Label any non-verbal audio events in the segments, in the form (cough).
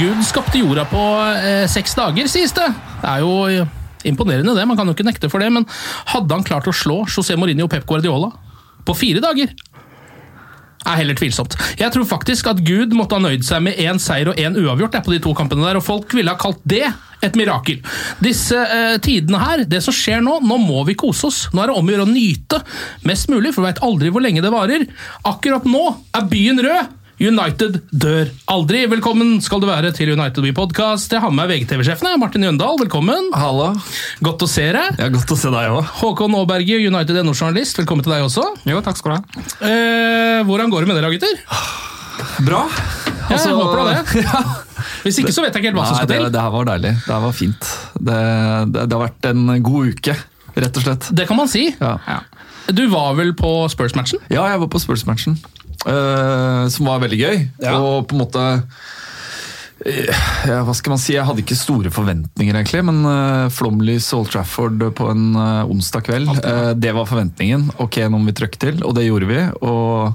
Gud skapte jorda på eh, seks dager, sies det. Det er jo eh, imponerende, det. Man kan jo ikke nekte for det. Men hadde han klart å slå José Mourinho og Pep Guardiola på fire dager? er heller tvilsomt. Jeg tror faktisk at Gud måtte ha nøyd seg med én seier og én uavgjort der på de to kampene der, og folk ville ha kalt det et mirakel. Disse eh, tidene her, det som skjer nå, nå må vi kose oss. Nå er det om å gjøre å nyte mest mulig, for vi veit aldri hvor lenge det varer. Akkurat nå er byen rød. United dør aldri. Velkommen skal du være til United We Podcast. Jeg har med meg VGTV-sjefen, Martin Jøndal. Velkommen. Hallo. Godt å se deg. Ja, Godt å se deg òg. Håkon Aaberge, United NO-journalist. Velkommen til deg også. Jo, takk skal du ha. Eh, hvordan går det med dere, gutter? Bra. jeg håper da det. (laughs) ja. Hvis ikke så vet jeg ikke helt hva som skal skal det, til. det her var deilig. Det her var fint. Det, det, det har vært en god uke, rett og slett. Det kan man si. Ja, Du var vel på Spurs-matchen? ja jeg var på Spurs-matchen, eh, som var veldig gøy. Ja. Og på en måte eh, ja, hva skal man si? Jeg hadde ikke store forventninger, egentlig. Men uh, flomlys Old Trafford på en uh, onsdag kveld, uh, det var forventningen. Ok, nå må vi trykke til, og det gjorde vi. Og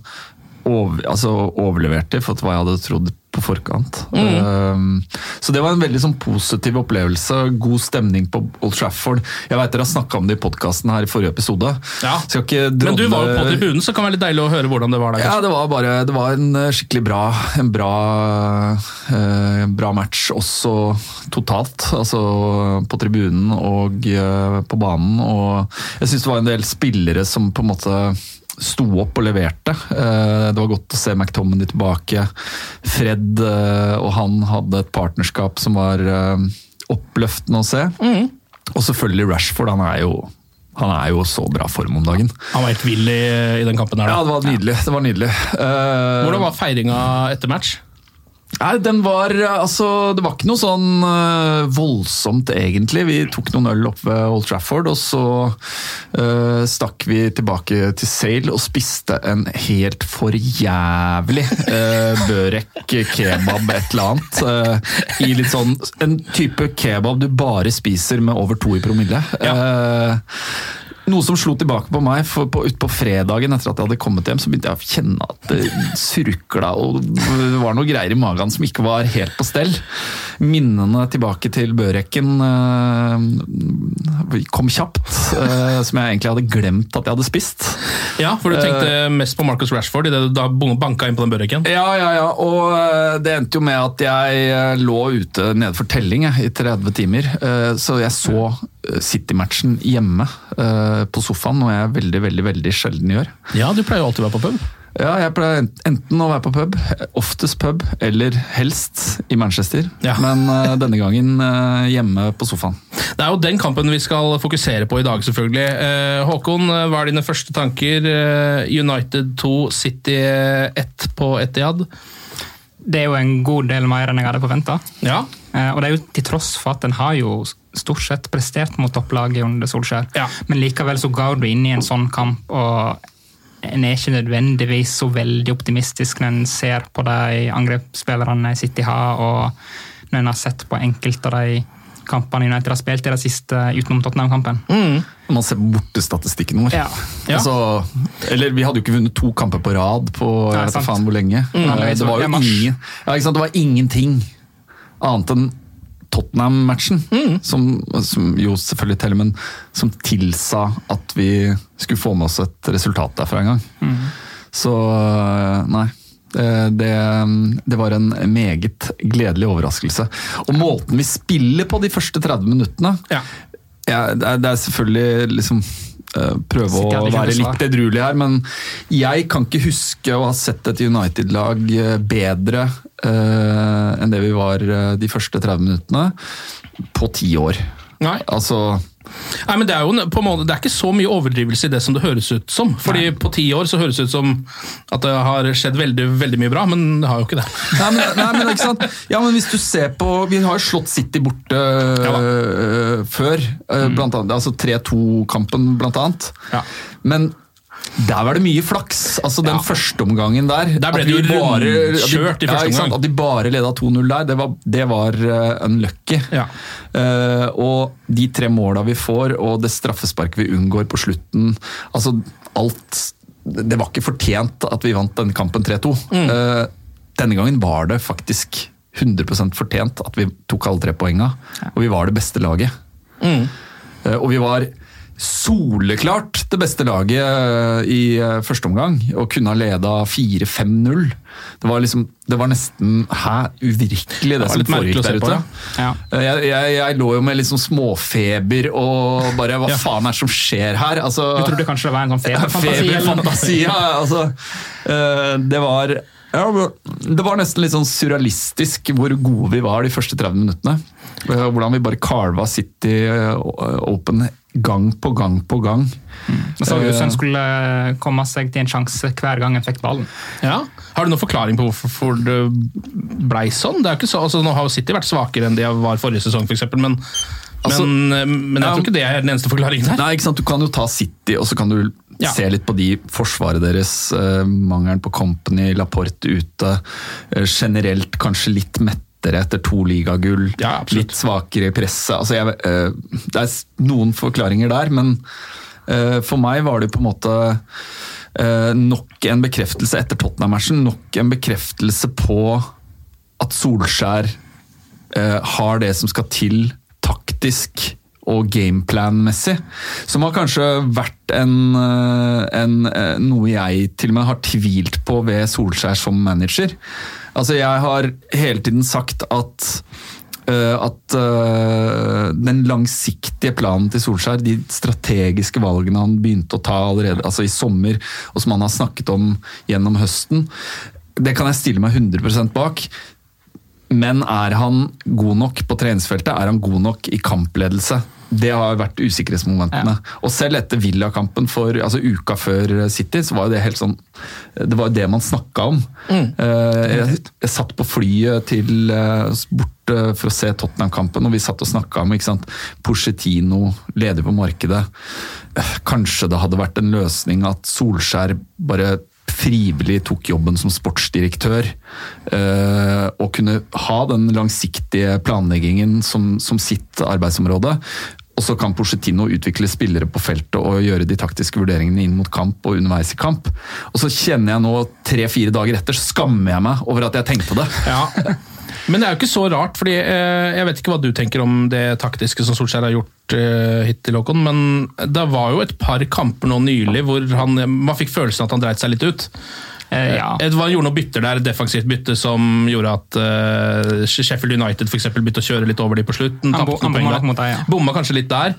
over, altså, overleverte for hva jeg hadde trodd på forkant. Mm. så det var en veldig sånn, positiv opplevelse. God stemning på Old Trafford. Jeg vet dere har snakka om det i podkasten her i forrige episode. Ja. Men du var jo på tribunen, så det kan være litt deilig å høre hvordan det var der. ja, det var bare Det var en eh, skikkelig bra En bra, en bra match også totalt. Altså på tribunen og eh, på banen. Og jeg syns det var en del spillere som på en måte sto opp og leverte. Eh, det var godt å se McTominay tilbake. Fred eh, og han hadde et partnerskap som var eh, oppløftende å se. Og selvfølgelig Rashford. Han er jo han er jo så bra form om dagen. Han var helt vill i, den kampen her. Ja, det var nydelig. Det var nydelig. Eh, Hvordan var feiringa etter match? Nei, den var altså Det var ikke noe sånn uh, voldsomt, egentlig. Vi tok noen øl oppe ved Old Trafford, og så uh, stakk vi tilbake til Sail og spiste en helt for jævlig uh, børek kebab, et eller annet. eh, I litt sånn En type kebab du bare spiser med over to i promille. Eh, noe som slo tilbake på meg, for på, ut på fredagen etter at jeg hadde kommet hjem, så begynte jeg å kjenne at det surkla og det var noe greier i magen som ikke var helt på stell. Minnene tilbake til børekken eh, kom kjapt, eh, som jeg egentlig hadde glemt at jeg hadde spist. Ja, for du tenkte mest på Marcus Rashford idet du da banka inn på den Børekken? Ja, ja, ja, og eh, det endte jo med at jeg eh, lå ute nede for telling jeg, i 30 timer, eh, så jeg så eh, City-matchen hjemme eh, på sofaen, noe jeg veldig, veldig, veldig sjelden gjør. Ja, du pleier jo alltid å være på pub. Ja, jeg pleier enten å være på pub, oftest pub, eller helst i Manchester. Ja. Men eh, denne gangen eh, hjemme på sofaen. Det er jo den kampen vi skal fokusere på i dag, selvfølgelig. Eh, Håkon, eh, hva er dine første tanker? Eh, United 2, City 1 på Etihad. Det er jo en god del mer enn jeg hadde forventa. Ja, Og det er jo til tross for at en har jo stort sett prestert mot topplaget under Solskjær. Ja. Men likevel så går du inn i en sånn kamp og en er ikke nødvendigvis så veldig optimistisk når en ser på de angrepsspillerne City har, og når en har sett på enkelte av de kampene United har spilt i det siste utenom Tottenham-kampen. Mm. man ser bortestatistikken vår. Ja. Ja. Altså, eller vi hadde jo ikke vunnet to kamper på rad på Nei, jeg vet da faen hvor lenge. Mm. Eh, Det var jo ingen, ja, ikke sant? Det var ingenting annet enn Tottenham-matchen, Mm. som, som jo selvfølgelig teller, men som tilsa at vi skulle få med oss et resultat derfra en gang. Mm. Så eh, nei. Det, det, det var en meget gledelig overraskelse. Og måten vi spiller på de første 30 minuttene Ja. ja, det, er, det er selvfølgelig liksom eh, Prøve å være litt edruelig her, men jeg kan ikke huske å ha sett et United-lag eh, bedre eh, enn det vi var eh, de første 30 minuttene på ti år. Nei. Altså Nei, men det er jo på måte, det er ikke så mye overdrivelse i det som det høres ut som. Fordi på ti år så høres det ut som at det har skjedd veldig, veldig mye bra, men det har jo ikke det. Nei, men, nei, men ikke sant? Ja, men hvis du ser på Vi har jo slått City borte Ja øh, før. øh, Blant annet, altså 3-2-kampen, blant annet. Ja. Men der var det mye flaks. Altså Den Ja. første omgangen der. Der ble det jo vi bare- rundkjørt i første omgang. At de bare leda 2-0 der, det var, det var uh, unlucky. Ja. Uh, og de tre måla vi får, og det straffesparket vi unngår på slutten altså alt Det var ikke fortjent at vi vant denne kampen 3-2. Mm. Uh, denne gangen var det faktisk 100% fortjent at vi tok alle tre poenga, og vi var det beste laget. Mm. Og vi var soleklart det beste laget eh, i eh, første omgang, og kunne ha leda 4-5-0. Det var liksom, det var nesten Hæ, uvirkelig det, det som foregikk der ute. Ja. Eh, Jeg, jeg, jeg lå jo med sånn småfeber og bare Hva Ja. faen er det som skjer her? Altså, Du trodde kanskje (laughs) det var en sånn feberfantasi? Feberfantasi, ja. Altså, det var ja, det var nesten litt sånn surrealistisk hvor gode vi var de første 30 minuttene. Eh, Hvordan vi bare carva City eh, Open gang på gang på gang. Det så ut som en skulle komme seg til en sjanse hver gang en fikk ballen. Ja. Har du noen forklaring på hvorfor det blei sånn? Det er ikke så, altså, nå har jo City vært svakere enn de var forrige sesong, f.eks., men, Altså, men, men jeg tror ikke det er den eneste forklaringen her. Nei, ikke sant? Du kan jo ta City, og så kan du Ja. se litt på de forsvaret deres. Eh, mangelen på Company, Laporte ute. Eh, generelt kanskje litt mettere etter to ligagull. Ja, litt svakere i presset. Altså, jeg, eh, det er noen forklaringer der, men eh, for meg var det på en måte eh, nok en bekreftelse etter Tottenham-matchen. Nok en bekreftelse på at Solskjær eh, har det som skal til taktisk og gameplan-messig. Som har kanskje vært en, eh, en, eh, noe jeg til og med har tvilt på ved Solskjær som manager. Altså, jeg har hele tiden sagt at eh, at den langsiktige planen til Solskjær, de strategiske valgene han begynte å ta allerede altså i sommer, og som han har snakket om gjennom høsten, det kan jeg stille meg 100 bak. Men er han god nok på treningsfeltet? Er han god nok i kampledelse? Det har vært usikkerhetsmomentene. Og selv etter Villa-kampen for altså uka før City, så var det helt sånn Det var jo det man snakka om. Mm. Jeg, jeg satt på flyet til eh, bort eh, for å se Tottenham-kampen, og vi satt og snakka om ikke sant? Porcetino, leder på markedet. Eh, Kanskje det hadde vært en løsning at Solskjær bare frivillig tok jobben som sportsdirektør, eh, og kunne ha den langsiktige planleggingen som, som sitt arbeidsområde. Og så kan Porcetino utvikle spillere på feltet og gjøre de taktiske vurderingene inn mot kamp og underveis i kamp. Og så kjenner jeg nå, tre-fire dager etter, så skammer jeg meg over at jeg tenkte det. Ja. (laughs) Men det er jo ikke så rart, fordi eh, jeg vet ikke hva du tenker om det taktiske som Solskjær har gjort eh, hittil, Håkon, men det var jo et par kamper nå nylig hvor han, man fikk følelsen at han dreit seg litt ut. Eh, ja. Edvard gjorde noen bytter der, defensivt bytte som gjorde at uh, Sheffield United for eksempel, begynte å kjøre litt over de på slutten. Han bo- han bomma mot deg, ja. Bomma kanskje litt der.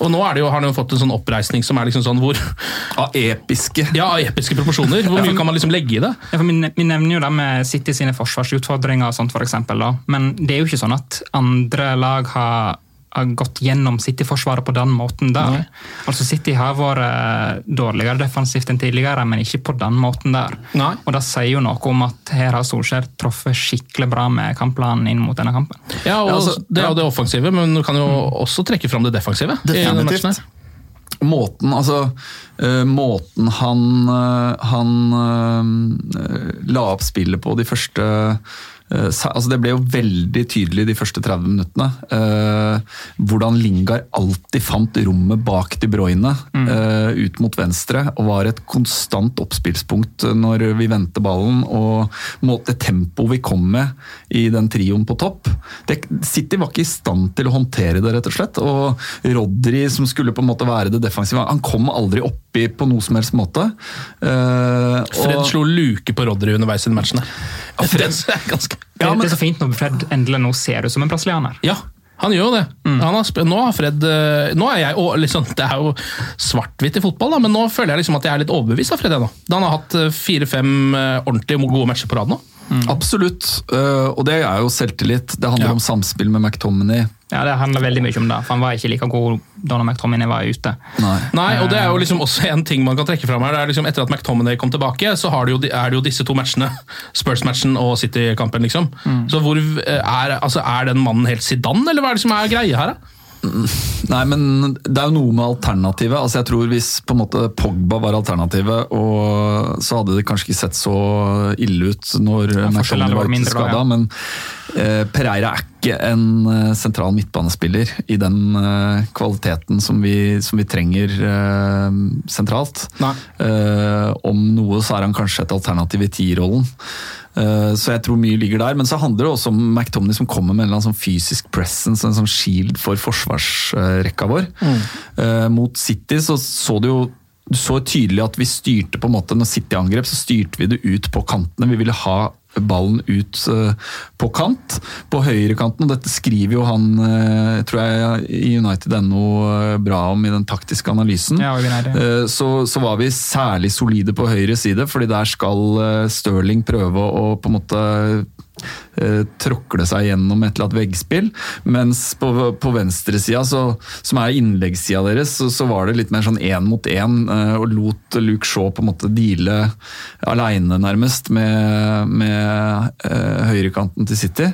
Og nå er det jo, har han jo fått en sånn oppreisning som er liksom sånn hvor (laughs) Av episke Ja, av episke proporsjoner. Hvor mye kan man liksom legge i det? Ja, for vi nevner jo det med City sine forsvarsutfordringer, og sånt for eksempel, da. men det er jo ikke sånn at andre lag har, har gått gjennom City-forsvaret på den måten der. Altså City har vært eh, dårligere defensivt enn tidligere, men ikke på den måten der. Nei. Og Det sier jo noe om at her har Solskjær truffet skikkelig bra med kampplanen inn mot denne kampen. Ja, og Ja, altså, Det er jo det offensive, men du kan jo også trekke fram det defensive. Definitivt. Måten, altså eh, Måten han, eh, han eh, la opp spillet på de første altså Det ble jo veldig tydelig de første 30 minuttene. eh, hvordan Lingard alltid fant rommet bak De Bruyne eh, ut mot venstre og var et konstant oppspillspunkt når vi vendte ballen. Og måte tempoet vi kom med i den trioen på topp. Det, City var ikke i stand til å håndtere det, rett og slett. Og Rodri, som skulle på en måte være det defensive, han kom aldri oppi på noe som helst måte. Eh, Fred og- slo luke på Rodri underveis i matchene. Ja, Fred- (laughs) er ganske... det, det er så fint når Fred endelig nå ser ut som en brasilianer. Ja, han gjør jo det. Han har, nå Fred eh, Nå er jeg liksom, Det er jo svart-hvitt i fotball, da, men nå føler jeg liksom at jeg er litt overbevist av Fred. Da han har hatt eh, fire-fem eh, ordentlig gode matcher på rad nå. Absolutt, eh, og det er jo selvtillit. Det handler Ja. om samspill med McTominay. Ja, Det handler veldig mye om det, for han var ikke like god da McTominay var ute. Nei. Nei, og det er jo liksom også en ting man kan trekke fram her. det er liksom Etter at McTominay kom tilbake, så har det jo, er det jo disse to matchene. Spurs-matchen og City-kampen, liksom. Så hvor eh, er, altså, er den mannen helt Zidane, eller hva er det som er greia her, da? Nei, men det er jo noe med alternativet. Altså jeg tror Hvis på en måte Pogba var alternativet, og så hadde det kanskje ikke sett så ille ut når forskjellen var ute skada, ja. men eh, Pereira er ikke en eh, sentral midtbanespiller i den eh, kvaliteten som vi, som vi trenger eh, sentralt. Eh, om noe så er han kanskje et alternativ i tierrollen. Eh, Så jeg tror mye ligger der, men så handler det også om McTomney som kommer med en sånn fysisk presence, en sånn shield for forsvarsrekka vår. Mm. Mot City så så du jo du så tydelig at vi styrte på en måte, Når City angrep, så styrte vi det ut på kantene. Vi ville ha ballen ut eh, på kant, på høyrekanten. og Dette skriver jo han eh, tror jeg i United.no eh, bra om i den taktiske analysen. Ja, vi så, så var vi særlig solide på høyre side, fordi der skal Stirling prøve å på en måte eh, tråkle seg gjennom et eller annet veggspill. Mens på, på venstresida, som er innleggssida deres, så, så var det litt mer sånn én mot én, eh, og lot Luke Shaw på en måte deale aleine, nærmest, med, med eh, høyrekanten til City.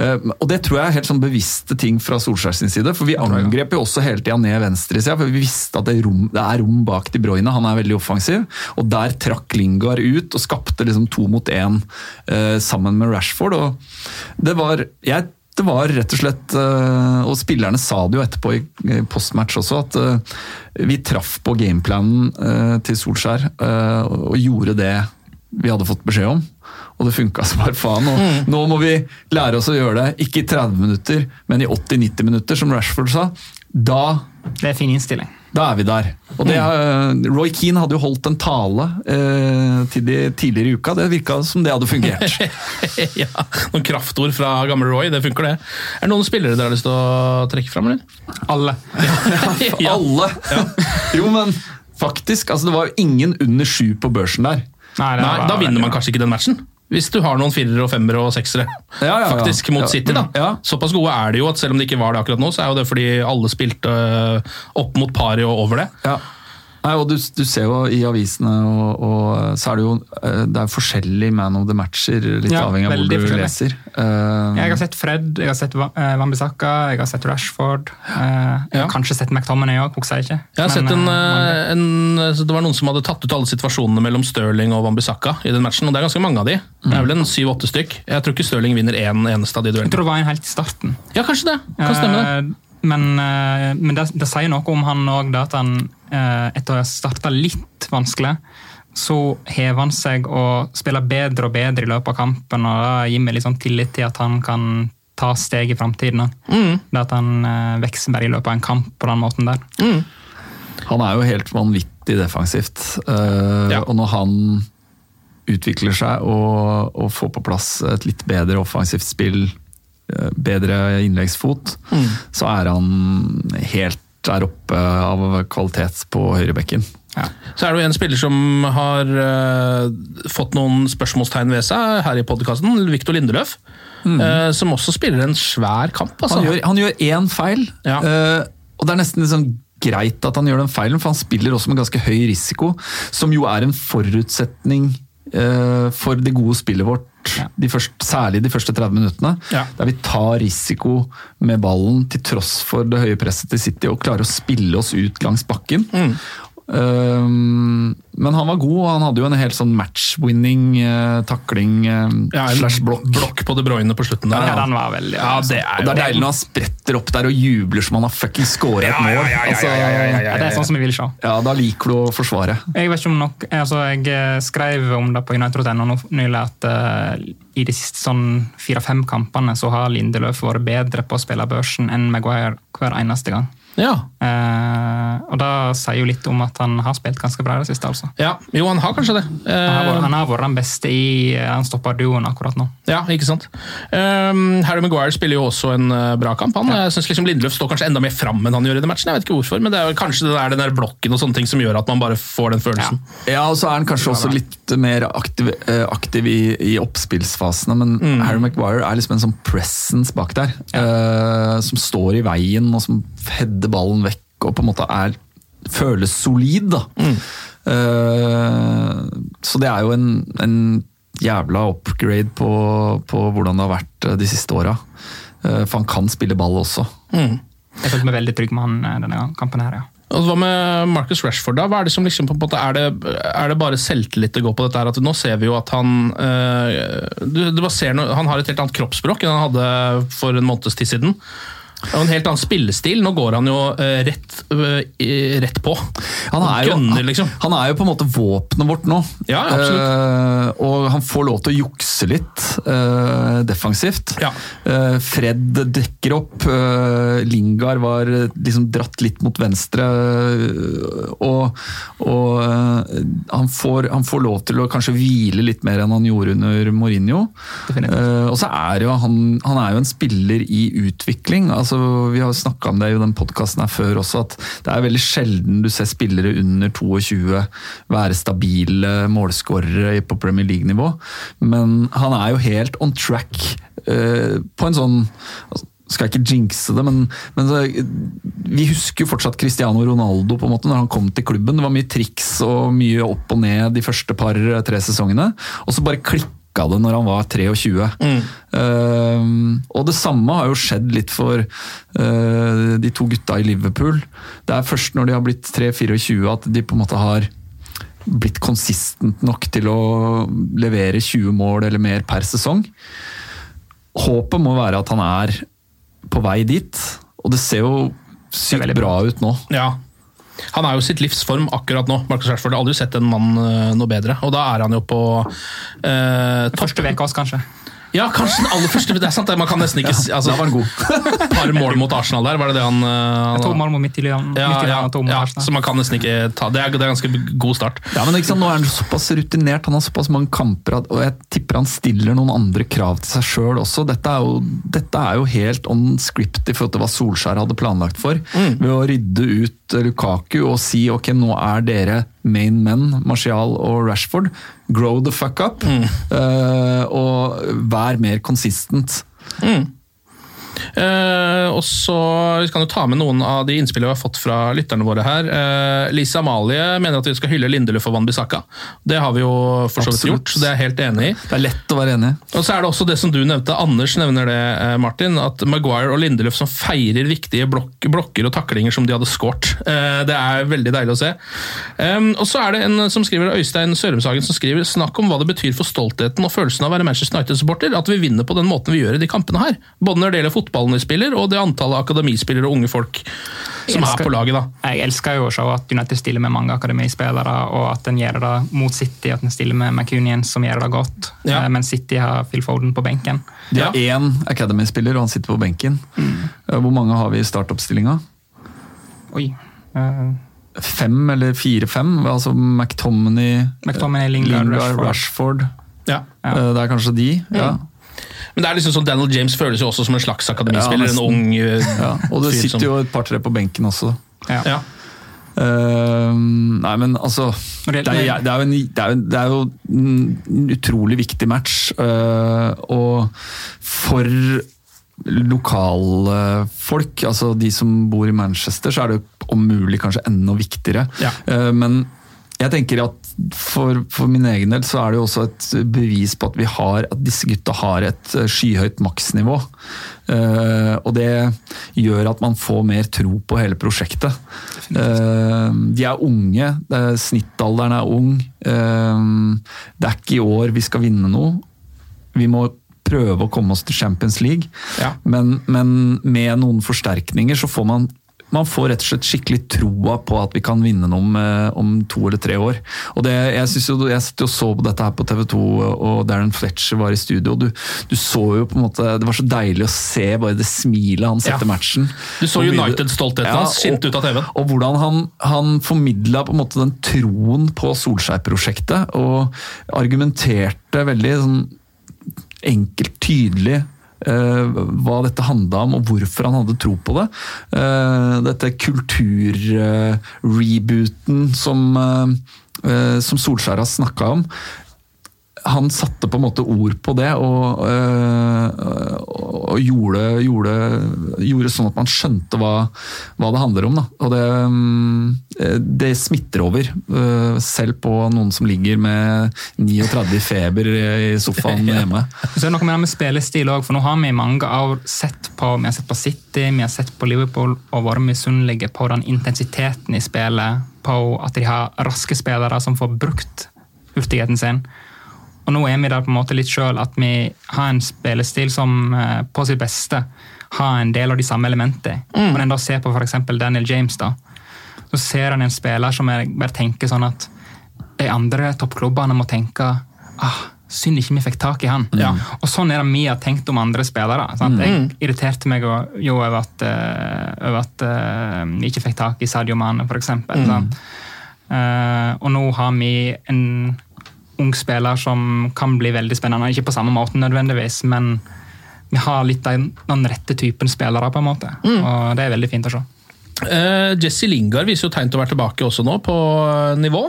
Eh, og det tror jeg er helt sånn bevisste ting fra Solskjær sin side, for vi angrep jo også hele tida ned venstresida, for vi visste at det, er rom, det er rom bak De Bruyne, han er veldig offensiv. Og der trakk Lingard ut og skapte liksom to mot én eh, sammen med Rashford. og det var jeg det var rett og slett, eh, og spillerne sa det jo etterpå i postmatch også, at eh, vi traff på gameplanen eh, til Solskjær og gjorde det vi hadde fått beskjed om. Og det funka som bare faen. Og nå må vi lære oss å gjøre det, ikke i 30 minutter, men i 80-90 minutter, som Rashford sa. Da Det er fin innstilling. Da er vi der. Og det, eh, Roy Keane hadde jo holdt en tale eh, til de tidligere i uka. Det virka som det hadde fungert. (laughs) ja, Noen kraftord fra gamle Roy, det funker det. Er det noen spillere dere har lyst til å trekke fram, eller? Alle. (laughs) Ja. Alle! Jo, men faktisk. Altså, det var jo ingen under sju på børsen der. Nei, Nei, da vinner man kanskje ikke den matchen. Hvis du har noen firere og femmere og seksere Ja, ja, ja. faktisk mot Ja. City. da. Ja. Såpass gode er de jo at selv om det ikke var det akkurat nå, så er jo det fordi alle spilte øh, opp mot pari og over det. Ja. Nei, og du, du ser jo i avisene, og, og så er det jo eh, det er forskjellig man of the matcher, litt Ja, avhengig av hvor du leser. Uh, Jeg har sett Fred, jeg har sett eh, jeg har sett Rashford. Uh, Jeg Ja. har kanskje sett McTominay òg, husker jeg ikke. Jeg har Men, sett en, eh, øh, en, Det var noen som hadde tatt ut alle situasjonene mellom Stirling og Wambisaka i den matchen, og det er ganske mange av de. Det er vel en syv-åtte stykk. Jeg tror ikke Stirling vinner én en eneste av de duellene. Jeg tror det var en helt i starten. Ja, kanskje det. Kan stemme det. Eh, Men, eh, men det, det sier noe om han òg, at han eh, etter å ha starta litt vanskelig, så hever han seg og spiller bedre og bedre i løpet av kampen. og Det gir meg litt sånn tillit til at han kan ta steg i framtiden. Mm. Det at han eh, vokser bare i løpet av en kamp på den måten der. Han er jo helt vanvittig defensivt. eh, Ja. Og når han utvikler seg og, og får på plass et litt bedre offensivt spill, eh, bedre innleggsfot, så er han helt der oppe av kvalitet på høyrebekken. Så er det jo en spiller som har uh, fått noen spørsmålstegn ved seg her i podkasten, Viktor Lindeløf. øh, som også spiller en svær kamp. Altså. Han gjør, han gjør én feil, Ja. uh, og det er nesten sånn greit at han gjør den feilen, for han spiller også med ganske høy risiko, som jo er en forutsetning eh, for det gode spillet vårt, de første, særlig de første 30 minuttene. Ja. Der vi tar risiko med ballen til tross for det høye presset til City og klarer å spille oss ut langs bakken. Mm. Um, men han var god, og han hadde jo en helt sånn match-winning uh, takling uh, Ja, slash blokk. blokk på De Bruyne på slutten der. Ja, den var veldig Ja, det er Og det er deilig når han spretter opp der og jubler som han har fucking scoret et mål. ja, ja, ja, Altså, ja, ja, ja, ja. Det er sånn som vi vil se. ja, da liker du å forsvare. Jeg vet ikke om nok, altså jeg eh, skrev om det på United.no nylig at uh, i de siste sånn fire-fem kampene så har Lindeløf vært bedre på å spille børsen enn Maguire hver eneste gang. Ja. Eh, og det sier jo litt om at han har spilt ganske bra i det siste. altså. ja. Jo, han har kanskje det. Eh, han har vært den beste i eh, han stopper duoen akkurat nå. Ja, ikke sant. Um, Harry Maguire spiller jo også en uh, bra kamp. Han, Jeg synes liksom Lindeløf står kanskje enda mer fram enn han gjør i den matchen. Jeg vet ikke hvorfor, men det er jo kanskje det er den der blokken og sånne ting som gjør at man bare får den følelsen. Ja, og så er han kanskje også litt mer aktiv, eh, aktiv i, i oppspillsfasene, men Mm. Harry Maguire er liksom en sånn presence bak der. uh, som står i veien, og som header ballen vekk og på en måte er føles solid. da. Mm. Uh, så det er jo en, en jævla upgrade på, på hvordan det har vært eh, de siste åra. Uh, for han kan spille ball også. Jeg følte meg veldig trygg med han denne kampen her, ja. Og Hva med Marcus Rashford? da? Hva Er det som liksom på en måte, er det, er det bare selvtillit det går på dette? her? At Nå ser vi jo at han øh, du, du bare ser noe, Han har et helt annet kroppsspråk enn han hadde for en måneds tid siden. Og en helt annen spillestil. Nå går han jo uh, rett, uh, rett på. Han er, jo, Gønner, liksom. han er jo på en måte våpenet vårt nå. Ja. Eh, og han får lov til å jukse litt defensivt. Ja. Fred dekker opp. Lingard var liksom dratt litt mot venstre. og og han, får, han får lov til å kanskje hvile litt mer enn han gjorde under Mourinho. Og så er jo han, han er jo en spiller i utvikling. altså Vi har snakka om det i den podkasten her før også, at det er veldig sjelden du ser spillere under 22 være stabile målskårere på Premier League-nivå. Men han er jo helt on track eh, på en sånn altså, skal jeg ikke jinxe det, men, men så, vi husker jo fortsatt Cristiano Ronaldo på en måte når han kom til klubben. Det var mye triks og mye opp og ned de første par-tre sesongene. Og så bare klikka det når han var 23. Eh, og det samme har jo skjedd litt for uh, de to gutta i Liverpool. Det er først når de har blitt 3-24 at de på en måte har blitt konsistent nok til å levere 20 mål eller mer per sesong. Håpet må være at han er på vei dit, og det ser jo sykt bra ut nå. Ja. Han er jo sitt livs form akkurat nå. Marcus Rashford har aldri sett en mann øh, noe bedre. Og da er han jo på eh. Første oss, kanskje. Ja, kanskje den aller første. Det er sant, det. man kan nesten ikke ja, altså, Da var han god. (laughs) par mål mot Arsenal der, var det det han, uh, To mål mot Midtjylland. ja, ja, ja, så man kan nesten ikke ta Det er, det er ganske god start. Ja, men liksom. Nå er han såpass rutinert, han har såpass mange kamper, og jeg tipper han stiller noen andre krav til seg sjøl også. Dette er, jo, dette er jo helt on script i forhold til hva Solskjær hadde planlagt for. Ved å rydde ut Lukaku og si ok, nå er dere main men, Martial og Rashford. Grow the fuck up. eh, og vær mer consistent. Eh, og så Vi kan jo ta med noen av de innspillene vi har fått fra lytterne våre her. Lisa Lise Amalie mener at vi skal hylle Lindeløf og Van Bissaka. Det har vi jo for så vidt gjort, så det er jeg helt enig i. Det er lett å være enig. Og så er det også det som du nevnte, Anders nevner det, eh, Martin, at Maguire og Lindeløf som feirer viktige blok blokker og taklinger som de hadde skåret. Eh, Det er veldig deilig å se. Og så er det en som skriver, Øystein Sørumshagen som skriver snakk om hva det betyr for stoltheten og følelsen av å være Manchester United-supporter at vi vinner på den måten vi gjør i de kampene her. Både når det gjelder fotballen spiller, og det antallet akademispillere og unge folk som er på laget. da. Jeg elsker jo å se at United stiller med mange akademispillere, og at en gjør det mot City, at en stiller med McCunian, som gjør det godt. Ja. Eh, Men City har Phil Foden på benken. De har én Academy-spiller, og han sitter på benken. Mm. Hvor mange har vi i startoppstillinga? Oi. Uh Fem eller fire-fem? Altså McTominay, McTominay, Lingard, Rashford. Rashford. Ja. Ja. Eh, Det er kanskje de. Ja. Men det er liksom sånn Daniel James føles jo også som en slags akademispiller. Ja, en ung eh, Ja. Og det fyr sitter jo et par-tre på benken også. Ja. ja. Uh, nei, men altså Det det- er, det er, jo, en, det er, jo, det er jo en utrolig viktig match. Uh, og for lokalfolk, altså de som bor i Manchester, så er det om mulig kanskje enda viktigere. Ja. Uh, men jeg tenker at for, for min egen del så er det jo også et bevis på at vi har, at disse gutta har et eh, skyhøyt maksnivå. Eh, og det gjør at man får mer tro på hele prosjektet. Eh, de er unge, er, snittalderen er ung. Eh, det er ikke i år vi skal vinne noe. Vi må prøve å komme oss til Champions League, Ja. men, men med noen forsterkninger så får man man får rett og slett skikkelig troa på at vi kan vinne noe om, eh, om to eller tre år. Og det, Jeg synes jo, jeg satt og så på dette her på TV 2, og Darren Fletcher var i studio. og Du, du så jo på en måte, Det var så deilig å se bare det smilet hans Ja. etter matchen. Du så United-stoltheten hans skinte ut av TV-en. Og hvordan han, han formidla på en måte den troen på Solskjær-prosjektet, og argumenterte veldig sånn enkelt, tydelig hva dette handla om, og hvorfor han hadde tro på det. Eh, dette kulturrebooten som, eh, eh, som Solskjær har snakka om. Han satte på en måte ord på det og, øh, og gjorde, gjorde, gjorde sånn at man skjønte hva, hva det handler om. Da. Og det, øh, det smitter over, øh, selv på noen som ligger med 39 feber i sofaen (laughs) hjemme. Så er det noe med det med spillestil òg, for nå har vi i mange år sett på, vi har sett på City, vi har sett på Liverpool og vært misunnelige på den intensiteten i spillet, på at de har raske spillere som får brukt hurtigheten sin. Og nå er vi der på en måte litt sjøl, at vi har en spillestil som eh, på sitt beste har en del av de samme elementene. Mm. Når en da ser på f.eks. Daniel James, da, så ser han en spiller som jeg bare tenker sånn at de andre toppklubbene må tenke ah, synd ikke vi fikk tak i han. Og sånn er det vi har tenkt om andre spillere. Sant? Jeg irriterte meg jo jo over at, eh, over at eh, vi ikke fikk tak i Sadio Mane, f.eks. Mm. Uh, og nå har vi en ung spiller som kan bli veldig spennende. Ikke på samme måte nødvendigvis, men vi har litt den, den rette typen spillere, på en måte. Og det er veldig fint å se. Uh, Jesse Lingard viser jo tegn til å være tilbake også nå, på nivå.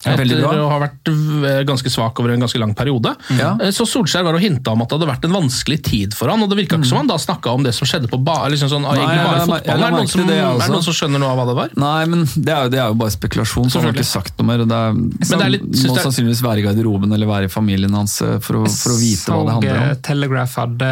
Etter å ha vært eh, ganske svak over en ganske lang periode. Ja. Eh, Så Solskjær var og hinta om at det hadde vært en vanskelig tid for han, og det virka ikke som han da snakka om det som skjedde på ba liksom sånn, egentlig bare fotballen. Er det, noen som, det, er altså. det noen som skjønner noe av hva det var? Nei, men det er jo, det er jo bare spekulasjon, så han har ikke sagt noe mer. og Det er, det er litt- må det er- sannsynligvis være i garderoben eller være i familien hans eh, for å, for å vite hva det handler Så, om. Telegraph hadde,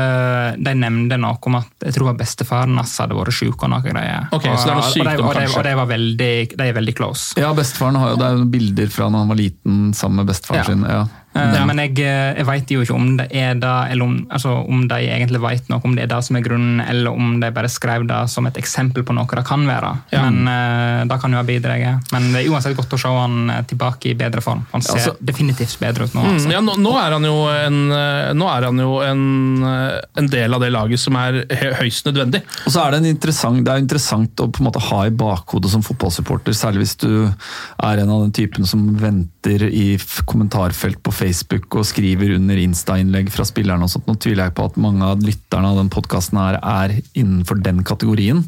de nevnte noe om at jeg tror bestefaren hans hadde vært syk og noe greier. Okay, så det er Og- og og de, og de var veldig, de er veldig close. Ja, bestefaren har jo, Det er bilder fra når han var liten sammen med bestefaren Ja. sin. ja. Eh, Men jeg, eh, jeg vet jo ikke om det er det, eller om, altså, om de egentlig vet noe om det er det som er grunnen, eller om de bare skrev det som et eksempel på noe det kan være. Ja. Men uh, Det kan jo ha bidratt. Men det er uansett godt å se han eh, tilbake i bedre form. Han ser Altså- definitivt bedre ut nå. Mm, Altså. ja, nå, nå er han jo, en, eh, nå er han jo en, eh, en del av det laget som er høyst nødvendig. Og så er det, en interessant, det er interessant å på en måte ha i bakhodet som fotballsupporter, særlig hvis du er en av den typen som venter i kommentarfelt på Facebook og skriver under Insta-innlegg fra spillerne og sånt. Nå tviler jeg på at mange av lytterne av den podkasten her er innenfor den kategorien,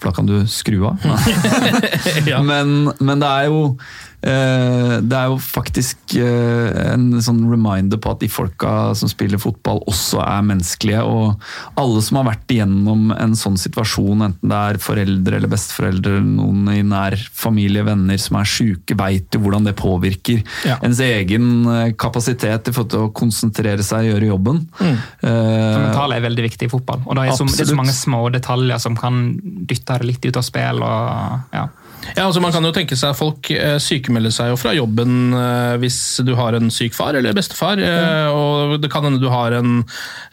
for da kan du skru av. (laughs) (laughs) Ja. men, men det er jo det er jo faktisk eh, en sånn reminder på at de folka som spiller fotball også er menneskelige. Og alle som har vært igjennom en sånn situasjon, enten det er foreldre eller besteforeldre, noen i nær familie, venner som er sjuke, veit jo hvordan det påvirker Ja. ens egen eh, kapasitet i forhold til å konsentrere seg og gjøre jobben. Mm. Eh, mentale er veldig viktig i fotball. Og det er, så, det er så mange små detaljer som kan dytte det litt ut av spill. Og, ja. Ja, altså Man kan jo tenke seg at folk eh, sykemelder seg jo fra jobben eh, hvis du har en syk far eller bestefar. Mm. og Det kan hende du har en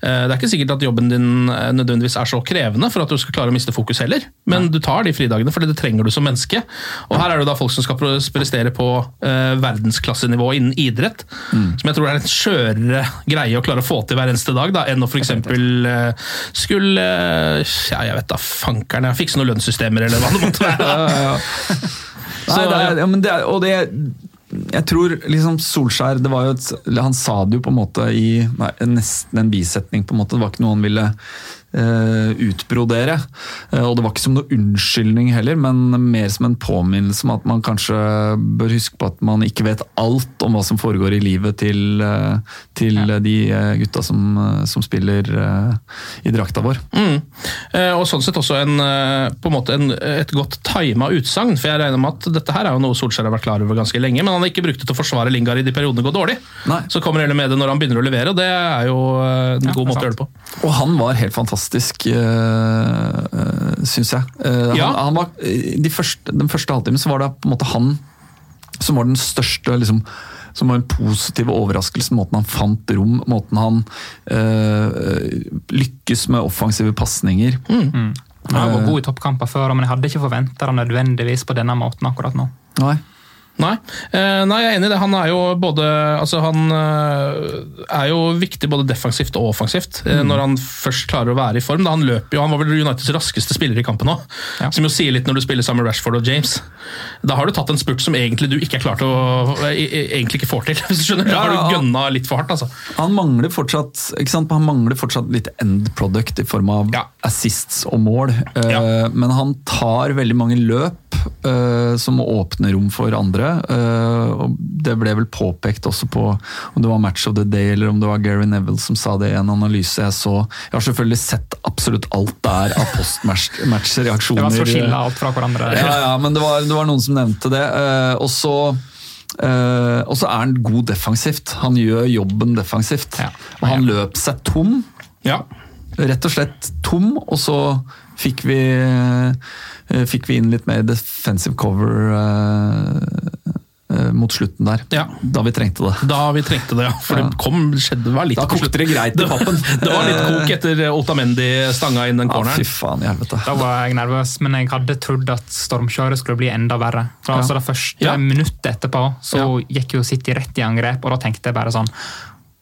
Det er ikke sikkert at jobben din nødvendigvis er så krevende for at du skal klare å miste fokus heller, men du tar de fridagene fordi det trenger du som menneske. Og Her er det da folk som skal prestere på verdensklassenivå innen idrett, som jeg tror er en skjørere greie å klare å få til hver eneste dag, da, enn å f.eks. Uh, skulle Ja, jeg vet da fankeren, jeg fikse noen lønnssystemer eller hva det måtte være. (laughs) (laughs) Nei, det er, ja, men det er, og det jeg tror liksom Solskjær det var jo et, Han sa det jo på en måte i nei, nesten en bisetning. på en måte, Det var ikke noe han ville eh, utbrodere. Uh, og det var ikke som noe unnskyldning heller, men mer som en påminnelse om at man kanskje bør huske på at man ikke vet alt om hva som foregår i livet til, uh, til de eh, gutta som, som spiller i drakta vår. Mm. Og sånn sett også en, på en måte en, et godt tima utsagn, for jeg regner med at dette her er jo noe Solskjær har vært klar over ganske lenge, men han har ikke brukt det til å forsvare Lingard i de periodene det går dårlig. Så kommer heller med det når han begynner å levere, og det er jo en en god måte å gjøre det på. Og han var helt fantastisk, uh, syns jeg. Uh, Ja. han, han var, de første, den første halvtimen så var det på en måte han som var den største liksom, som var en positiv overraskelse. Måten han fant rom, måten han øh, lykkes med offensive pasninger. Han har vært god i toppkamper før, men jeg hadde ikke forventa det nødvendigvis på denne måten akkurat nå. Nei. Nei. Eh, nei, jeg er enig i det. Han er jo både altså Han eh, er jo viktig både defensivt og offensivt mm. når han først klarer å være i form. Da han løper jo, han var vel Uniteds raskeste spiller i kampen nå, som jo sier litt når du spiller sammen med Rashford og James. Da har du tatt en spurt som egentlig du ikke er klart å eh, egentlig ikke får til. (laughs) hvis du skjønner. Da har du gønna litt for hardt, altså. Han mangler fortsatt ikke sant? Han mangler fortsatt litt end product i form av assists og mål. ja. Men han tar veldig mange løp eh, som åpner rom for andre. Uh, og Det ble vel påpekt også på om det var Match of the Day eller om det var Gary Neville som sa det i en analyse jeg så. Jeg har selvfølgelig sett absolutt alt der av postmatch-reaksjoner. Det var så skille alt fra hverandre. Ja, ja, men det var, det var noen som nevnte det. Uh, og så og så er han god defensivt. Han gjør jobben defensivt. Og han løp seg tom. Rett og slett tom, og så fikk vi, eh, fikk vi inn litt mer defensive cover eh, eh, mot slutten der. Da vi trengte det. Da vi trengte det, ja. For det kom, skjedde, var litt Da kokte det greit i pappen. (laughs) det var litt kok etter Otamendi stanga inn den Ja, corneren. fy faen helvete. Da var jeg nervøs, men jeg hadde trodd at stormkjøret skulle bli enda verre. For Ja. altså Det første Ja. minuttet etterpå så gikk jo City rett i angrep, og da tenkte jeg bare sånn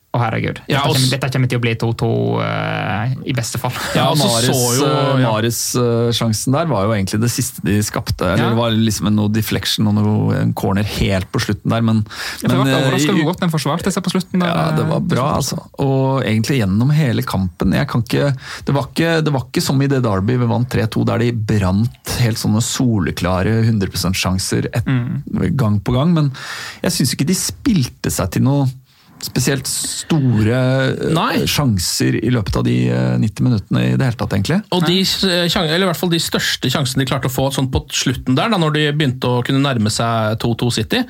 Å, herregud. Dette, Ja, også, kommer, dette kommer til å bli 2-2 uh, i beste fall. (laughs) Ja, Mares, eh, Mares eh, sjansen der var jo egentlig det siste de skapte. Eller Ja. Det var liksom en noe deflection og noe en corner helt på slutten der, men, eh, overrasket godt den forsvarte seg på slutten. Ja, det var bra, altså. Og egentlig gjennom hele kampen. Jeg kan ikke, det, var ikke, det var ikke som i det Derby vi vant 3-2, der de brant helt sånne soleklare 100 %-sjanser gang på gang. Men jeg syns ikke de spilte seg til noe spesielt store Nei. sjanser i løpet av de eh, 90 minuttene i det hele tatt, egentlig. Og de, eh, eller i hvert fall de største sjansene de klarte å få sånn på slutten der, da når de begynte å kunne nærme seg 2-2 City,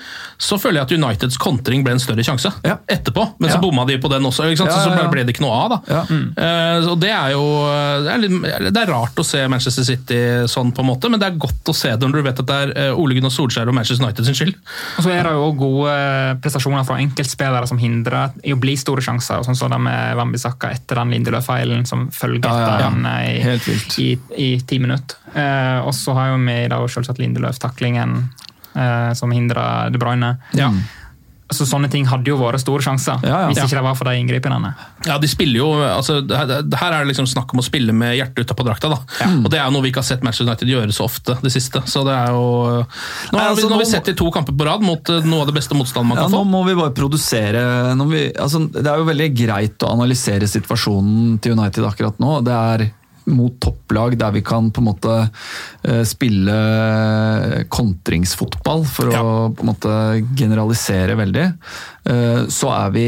så føler jeg at Uniteds kontring ble en større sjanse etterpå. Men så Ja. bomma de på den også, ikke sant? Ja, så ja, ja. så ble det ikke noe av. da. Ja. Eh, og Det er jo det er, litt, det er rart å se Manchester City sånn, på en måte, men det er godt å se det når du vet at det er eh, Ole Gunnar Solskjær og Manchester United sin skyld. Og så er det jo også gode prestasjoner fra enkeltspillere som hindrer i å bli store sjanser. sånn som det med Wambisaka etter den Lindeløf-feilen som følger Ja, ja, etter ja. den eh, i, i ti minutter. Eh, og så har jo vi da selvsagt Lindeløf-taklingen eh, som hindrer De Bruyne. Så Sånne ting hadde jo vært store sjanser, Ja, ja. hvis ikke det var for de inngripene. Ja, de spiller jo, altså, her her er det liksom snakk om å spille med hjertet utapå drakta. da. Og Det er jo noe vi ikke har sett Manchester United gjøre så ofte det siste. så det er jo... Nå Nei, har vi, altså, nå har vi sett i to kamper på rad mot eh, noe av det beste motstand man Ja, få. nå må vi bare produsere nå må vi, altså, Det er jo veldig greit å analysere situasjonen til United akkurat nå. Det er mot topplag der vi kan på en måte eh, spille kontringsfotball, for å på en måte generalisere veldig. Eh, Så er vi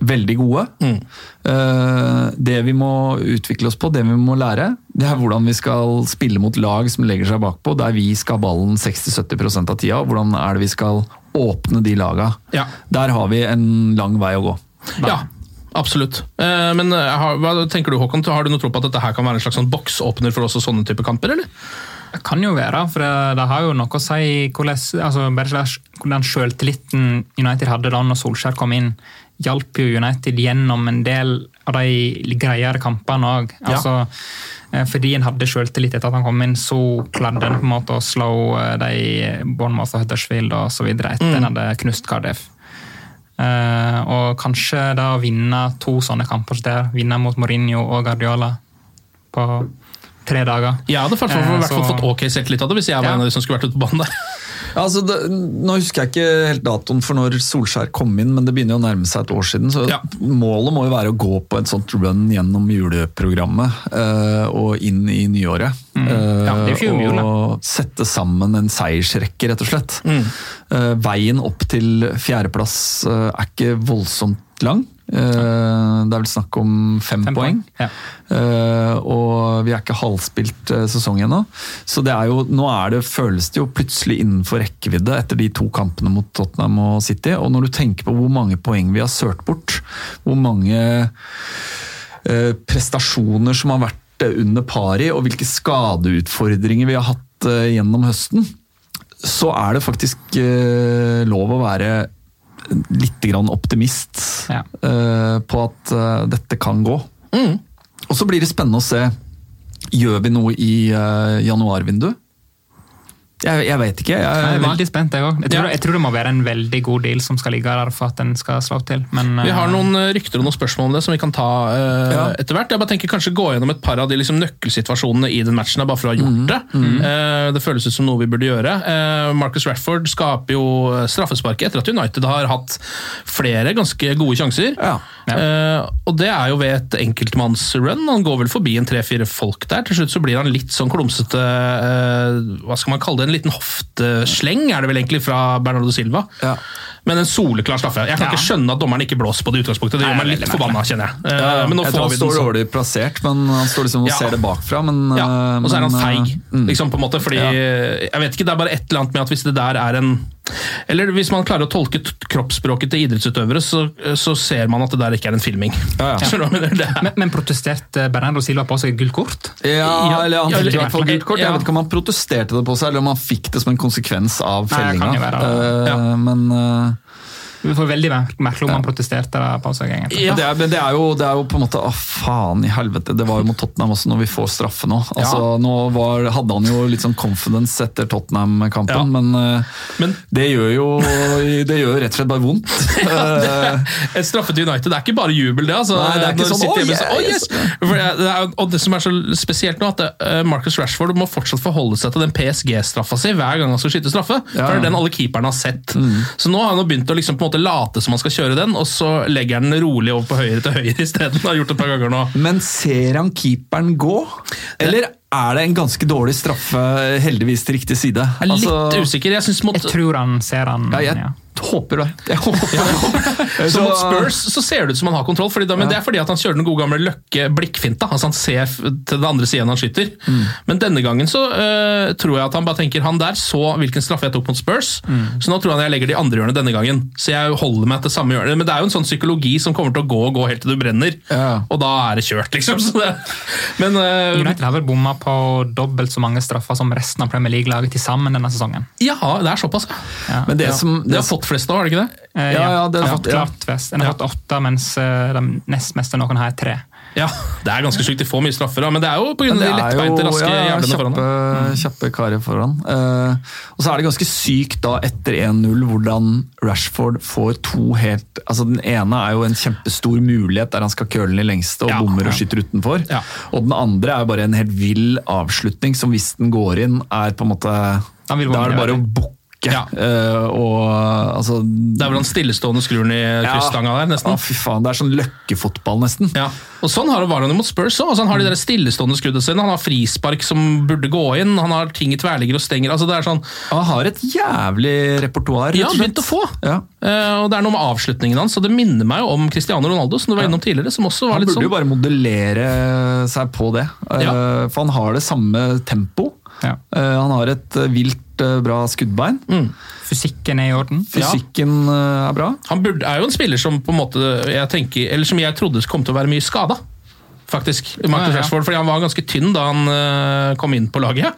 veldig gode. Mm. Det vi må utvikle oss på, det vi må lære, det er hvordan vi skal spille mot lag som legger seg bakpå, der vi skal ha ballen 60-70 av tida. Hvordan er det vi skal åpne de laga. Ja. Der har vi en lang vei å gå. Ja, absolutt. Eh, Men eh, har, hva tenker du Håkon, har du noe tro på at dette her kan være en slags sånn boksåpner for også sånne type kamper, eller? Det kan jo være, for det, det har jo noe å si hvordan, altså den selvtilliten United hadde da når Solskjær kom inn. Hjalp jo United gjennom en del av de greiere kampene òg. Altså, ja. fordi en hadde selvtillit etter at han kom inn, så klarte en på en måte å slå eh, de Bournemouth og Huddersfield videre etter Mm. en hadde knust Cardiff. Eh, og kanskje da å vinne to sånne kamper der, vinne mot Mourinho og Guardiola på tre dager. Jeg hadde i hvert fall, i Eh, fått ok selvtillit av det, hvis jeg var Ja. en av de som skulle vært ute på banen der. Altså, det, nå husker jeg ikke helt datoen for når Solskjær kom inn, men det begynner jo å nærme seg et år siden. Så målet må jo være å gå på et sånt run gjennom juleprogrammet uh, og inn i nyåret. Mm. Ja, er jo ikke umulig. og sette sammen en seiersrekke, rett og slett. Mm. Uh, veien opp til fjerdeplass eh, er ikke voldsomt lang. Eh, det er vel snakk om fem, Fem poeng. poeng, ja. Eh, vi er ikke halvspilt uh, sesong ennå. Så det er jo, nå er det, føles det jo plutselig innenfor rekkevidde etter de to kampene mot Tottenham og City. Og når du tenker på hvor mange poeng vi har sølt bort, hvor mange eh, prestasjoner som har vært eh, under pari, og hvilke skadeutfordringer vi har hatt eh, gjennom høsten, så er det faktisk eh, lov å være litt grann optimist Ja. eh, på at eh, dette kan gå. Og så blir det spennende å se Gjør vi noe i uh, januarvinduet? Jeg, jeg vet ikke. Jeg, Jeg er veldig spent, jeg òg. Jeg, tror- jeg tror det må være en veldig god deal som skal ligge der for at den skal slå til. Men, Vi har eh, noen eh, rykter og noen spørsmål om det som vi kan ta uh, Ja. etter hvert. Jeg bare tenker kanskje gå gjennom et par av de liksom, nøkkelsituasjonene i den matchen, bare for å ha gjort det. Eh, det føles ut som noe vi burde gjøre. Uh, Marcus Rafford skaper jo straffesparket etter at United har hatt flere ganske gode sjanser. Ja. Eh, og det er jo ved et enkeltmannsrun. Han går vel forbi en tre-fire folk der. Til slutt så blir han litt sånn klumsete Hva skal man kalle det? En liten hoftesleng er det vel egentlig fra Bernardo Silva. Ja. Men en soleklar straffe. Jeg kan Ja. ikke skjønne at dommeren ikke blåser på det utgangspunktet. Det gjør meg litt forbanna, kjenner jeg. Eh, Ja, men nå jeg får tror han vi han står sånn. dårlig plassert, men han står liksom og Ja. ser det bakfra. Men, Ja, eh, og så er han feig, eh, mm. liksom, på en måte. Fordi Ja. Jeg vet ikke, det er bare et eller annet med at hvis det der er en Eller hvis man klarer å tolke kroppsspråket til idrettsutøvere, så, så ser man at det der ikke er en filming. Ja, ja. (laughs) Men, men protesterte Bernardo Silva på seg gult kort? Ja, Ja, eller han fikk i eller- hvert fall gult kort. ja. Jeg vet ikke om han protesterte det på seg, eller om han fikk det som en konsekvens av Nei, det fellinga. kan jo være, Eh, ja. Men eh, Det var veldig merkelig om han protesterte på seg. Ja. det, er, men det, er jo, det er jo på en måte Å, faen i helvete. Det var jo mot Tottenham også, når vi får straffe nå. Altså, Nå var, hadde han jo litt sånn confidence etter Tottenham-kampen, Ja. men, eh, Men det gjør jo Det gjør rett og slett bare vondt. (laughs) Eh, Et straffe til United det er ikke bare jubel, det. altså. Nei, det er ikke sånn, oh, yes!» yes!» For det, det er, og det som er så spesielt nå, at eh, Marcus Rashford må fortsatt forholde seg til den PSG-straffa si hver gang han skal skyte straffe. Ja. For det er den alle keeperne har sett. Så nå har han begynt å liksom på en måte late som han skal kjøre den, og så legger han den rolig over på høyre til høyre isteden. Har gjort det et par ganger nå. Men ser han keeperen gå? Eller er det en ganske dårlig straffe, heldigvis til riktig side? Jeg er litt Altså, usikker. Jeg mot, Jeg tror han ser han. Ja, jeg ja. Håper det. Jeg håper det. så mot Spurs så ser det ut som han har kontroll, fordi da, men det er fordi at han kjører den gode gamle Løkke blikkfinta. Altså han ser til den andre siden han skyter. Men denne gangen så uh, tror jeg at han bare tenker han der så hvilken straffe jeg tok mot Spurs, så nå tror han jeg legger de andre hjørnet denne gangen. Så jeg holder meg til samme hjørne. Men det er jo en sånn psykologi som kommer til å gå og gå helt til du brenner, Ja. og da er det kjørt, liksom. Så det, men uh, United har vel bomma på dobbelt så mange straffer som resten av Premier League-laget til sammen denne sesongen. ja, det er såpass. Ja. Men det som Det har fått flest nå, har det ikke det? Eh, Ja, ja, det er har fått- klart flest. En har fått åtte, mens eh, de nest meste noen har tre. Ja, det er ganske sjukt. De får mye straffer, da, men det er jo pga. De er lettbeinte, raske ja, ja, jævlene foran. da. kjappe karer foran. Eh, og så er det ganske sykt da etter 1-0 hvordan Rashford får to helt altså Den ene er jo en kjempestor mulighet der han skal køle den i lengste og Ja, bommer og skyter utenfor. Ja. Og den andre er jo bare en helt vill avslutning som hvis den går inn, er på en måte Da er det bare å gjøre bukke. Ja. Uh, og altså Det er vel han stillestående skruen i krysstanga der, nesten. Ja, fy faen, det er sånn løkkefotball, nesten. Ja, og Sånn har var han mot Spurs òg. Han har de der stillestående skuddene sine. Han har frispark som burde gå inn. Han har ting i tverrligger og stenger. altså det er sånn, Han har et jævlig repertoar. Ja, begynt å få. Ja. Uh, og det er noe med avslutningen hans, og det minner meg jo om Cristiano Ronaldo, som du var innom tidligere. som også var Han litt burde sånn. jo bare modellere seg på det. uh. For han har det samme tempo. Ja. Eh, Han har et eh, vilt eh, bra skuddbein. Fysikken er i orden. Fysikken ja. er bra. Han burde, er jo en spiller som på en måte jeg tenker, eller som jeg trodde kom til å være mye skada. Faktisk, Marcus. Rashford, fordi Han var ganske tynn da han eh, kom inn på laget.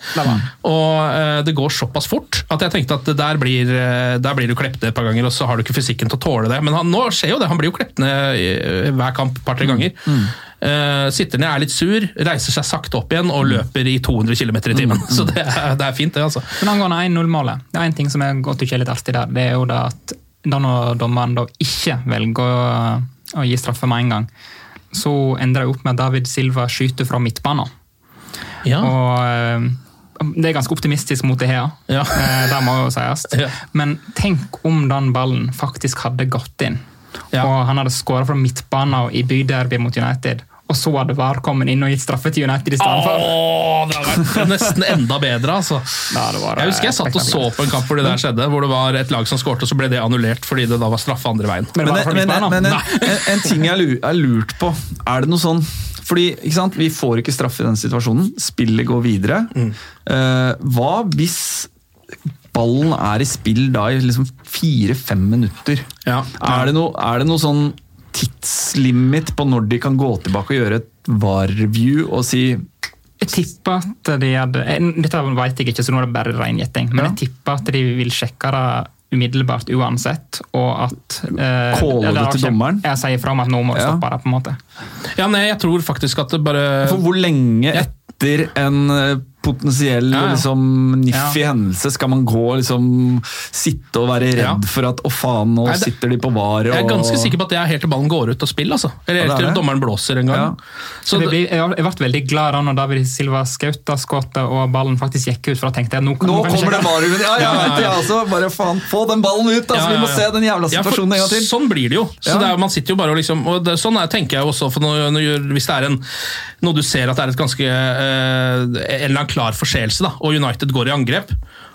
Og eh, Det går såpass fort at jeg tenkte at der blir, eh, der blir du klept ned et par ganger, og så har du ikke fysikken til å tåle det. Men han, nå skjer jo det. Han blir jo klept ned hver kamp et par-tre ganger. Eh, sitter ned, er litt sur, reiser seg sakte opp igjen og løper i 200 km i timen. (laughs) Så det er, det er fint, det. altså. Men angående 1-0-målet, det er en ting som jeg godt tykker er litt artig der. Det er jo da at da når dommeren da ikke velger å, å gi straffe med en gang, så ender jeg opp med at David Silva skyter fra midtbanen. Ja. Og, eh, Det er ganske optimistisk mot det her, Ja. (laughs) eh, det må jo sies. Ja. Men tenk om den ballen faktisk hadde gått inn, Ja. og han hadde skåra fra midtbanen i byderby mot United, og så hadde VAR kommet inn og gitt straffe til United i stedet for. Åh, det hadde vært (laughs) nesten enda bedre, altså. Da Jeg husker jeg satt og så på en kamp hvor det der skjedde, hvor det var et lag som skårte, og så ble det annullert fordi det da var straffe andre veien. Men, Men, men, men, en, en, en ting jeg er lurt på, er det noe sånn fordi ikke sant, Vi får ikke straffe i den situasjonen, spillet går videre. Eh, hva hvis ballen er i spill da i liksom fire-fem minutter? Ja. Er, det noe, er det noe sånn tidslimit på når de kan gå tilbake og gjøre et VAR-review og si Jeg tipper at de hadde Dette vet jeg ikke, så nå er det bare ren gjetting. Men Ja. jeg tipper at de vil sjekke det umiddelbart uansett, og at eh, Calle ja, det til dommeren? Jeg sier fra om at nå må vi Ja. stoppe det, på en måte. Ja, nei, jeg tror faktisk at det bare For hvor lenge etter en eh, potensiell Ja, ja. liksom, niffi hendelse skal man gå og liksom sitte og være redd Ja. for at å faen, nå Nei, det- sitter de på var og Jeg er ganske sikker på at det er helt til ballen går ut og spiller, altså. Eller Ja, helt det er til dommeren blåser en gang. Ja. Så jeg, det, ble, jeg ble veldig glad da når David Silva skjøt av skuddet og ballen faktisk gikk ut, for da tenkte jeg nå, Nå kommer det ut Ja, jeg Ja, ja, vet det, ja. jeg. Bare faen, få den ballen ut! Altså, Ja, Vi ja, må se den jævla Ja, for situasjonen en gang til. Sånn blir det jo. Så Ja. det er, man sitter jo bare og liksom, og det, Sånn er, tenker jeg jo også, for når, når, hvis det er en, noe du ser at det er et ganske øh, En eller annen klar forseelse, da, og United går i angrep,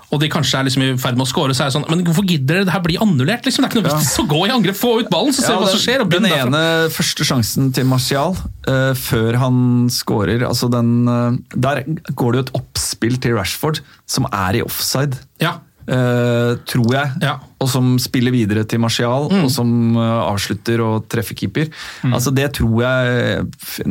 og de kanskje er liksom i ferd med å score, så er det sånn Men hvorfor gidder dere? Det her blir annullert, liksom. Det er ikke noe vits å gå i angrep, få ut ballen, så ser vi Ja, hva som skjer. og den, ene derfra. første sjansen til Martial, uh, før han scorer altså den, uh, Der går det jo et oppspill til Rashford som er i offside. Ja. Eh, tror jeg. Ja. Og som spiller videre til Martial, og som uh, avslutter og treffer keeper. Altså Det tror jeg f-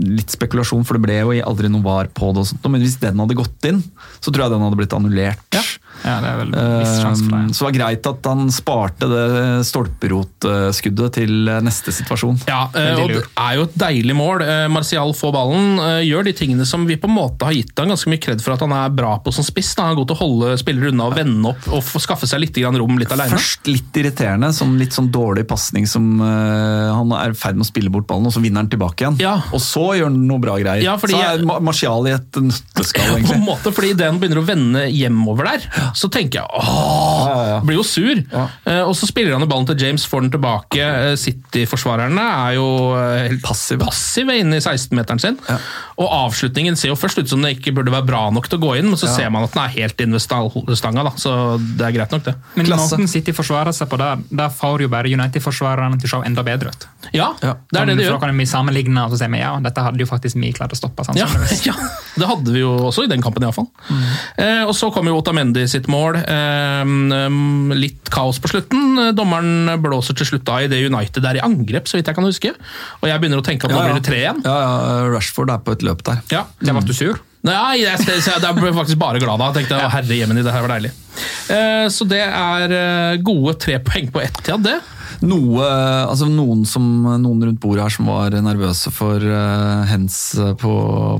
Litt spekulasjon, for det ble jo aldri noe var på det. og sånt, Men hvis den hadde gått inn, så tror jeg den hadde blitt annullert. Ja. Ja, det er vel viss sjanse for Eh, det. Så det var greit at han sparte det stolperotskuddet til eh, neste situasjon. Ja, eh, og det er jo et deilig mål. Eh, Martial får ballen, eh, gjør de tingene som vi på en måte har gitt han ganske mye kred for at han er bra på som spiss. Da. Han er god til å holde spillere unna og vende opp og få skaffe seg litt rom litt alene. Først litt irriterende, som litt sånn dårlig pasning som eh, han er i ferd med å spille bort ballen, og så vinner han tilbake igjen. Ja. Og så gjør han noe bra greier. Ja, fordi så er Martial i et nøtteskall, (laughs) På en måte, fordi Idet han begynner å vende hjemover der, så tenker jeg åh, Ja, blir jo sur. Eh, og så spiller han ballen til James, får den tilbake. Eh, City-forsvarerne er jo eh, helt Passive. passive inne i 16-meteren sin. Ja. Og avslutningen ser jo først ut som det ikke burde være bra nok til å gå inn, men så ser man at den er helt inne ved stanga, da, så det er greit nok, det. Men Klasse. måten City forsvarer seg på der, der får jo bare United-forsvarerne til å se enda bedre ut. Ja, Ja. det er det de gjør. Så kan vi sammenligne og så sier vi ja, dette hadde jo faktisk vi klart å stoppe. Ja, sannsynligvis. (laughs) ja, det hadde vi jo også i den kampen, iallfall. Mm. Eh, og så kommer jo Otamendi sitt mål. Eh, mm, litt kaos på slutten. Dommeren blåser til slutt da i det United er i angrep, så vidt jeg kan huske. Og jeg begynner å tenke at nå blir det tre igjen. Ja, ja, Rashford er på et løp der. Ja. Ble du sur? Nei, jeg, jeg, jeg, jeg ble faktisk bare glad da. Jeg tenkte, herre jemini, det her var deilig. Eh, så det er eh, gode tre poeng på ett av det. Noe, altså noen, som, noen rundt bordet her som var nervøse for uh, hens på,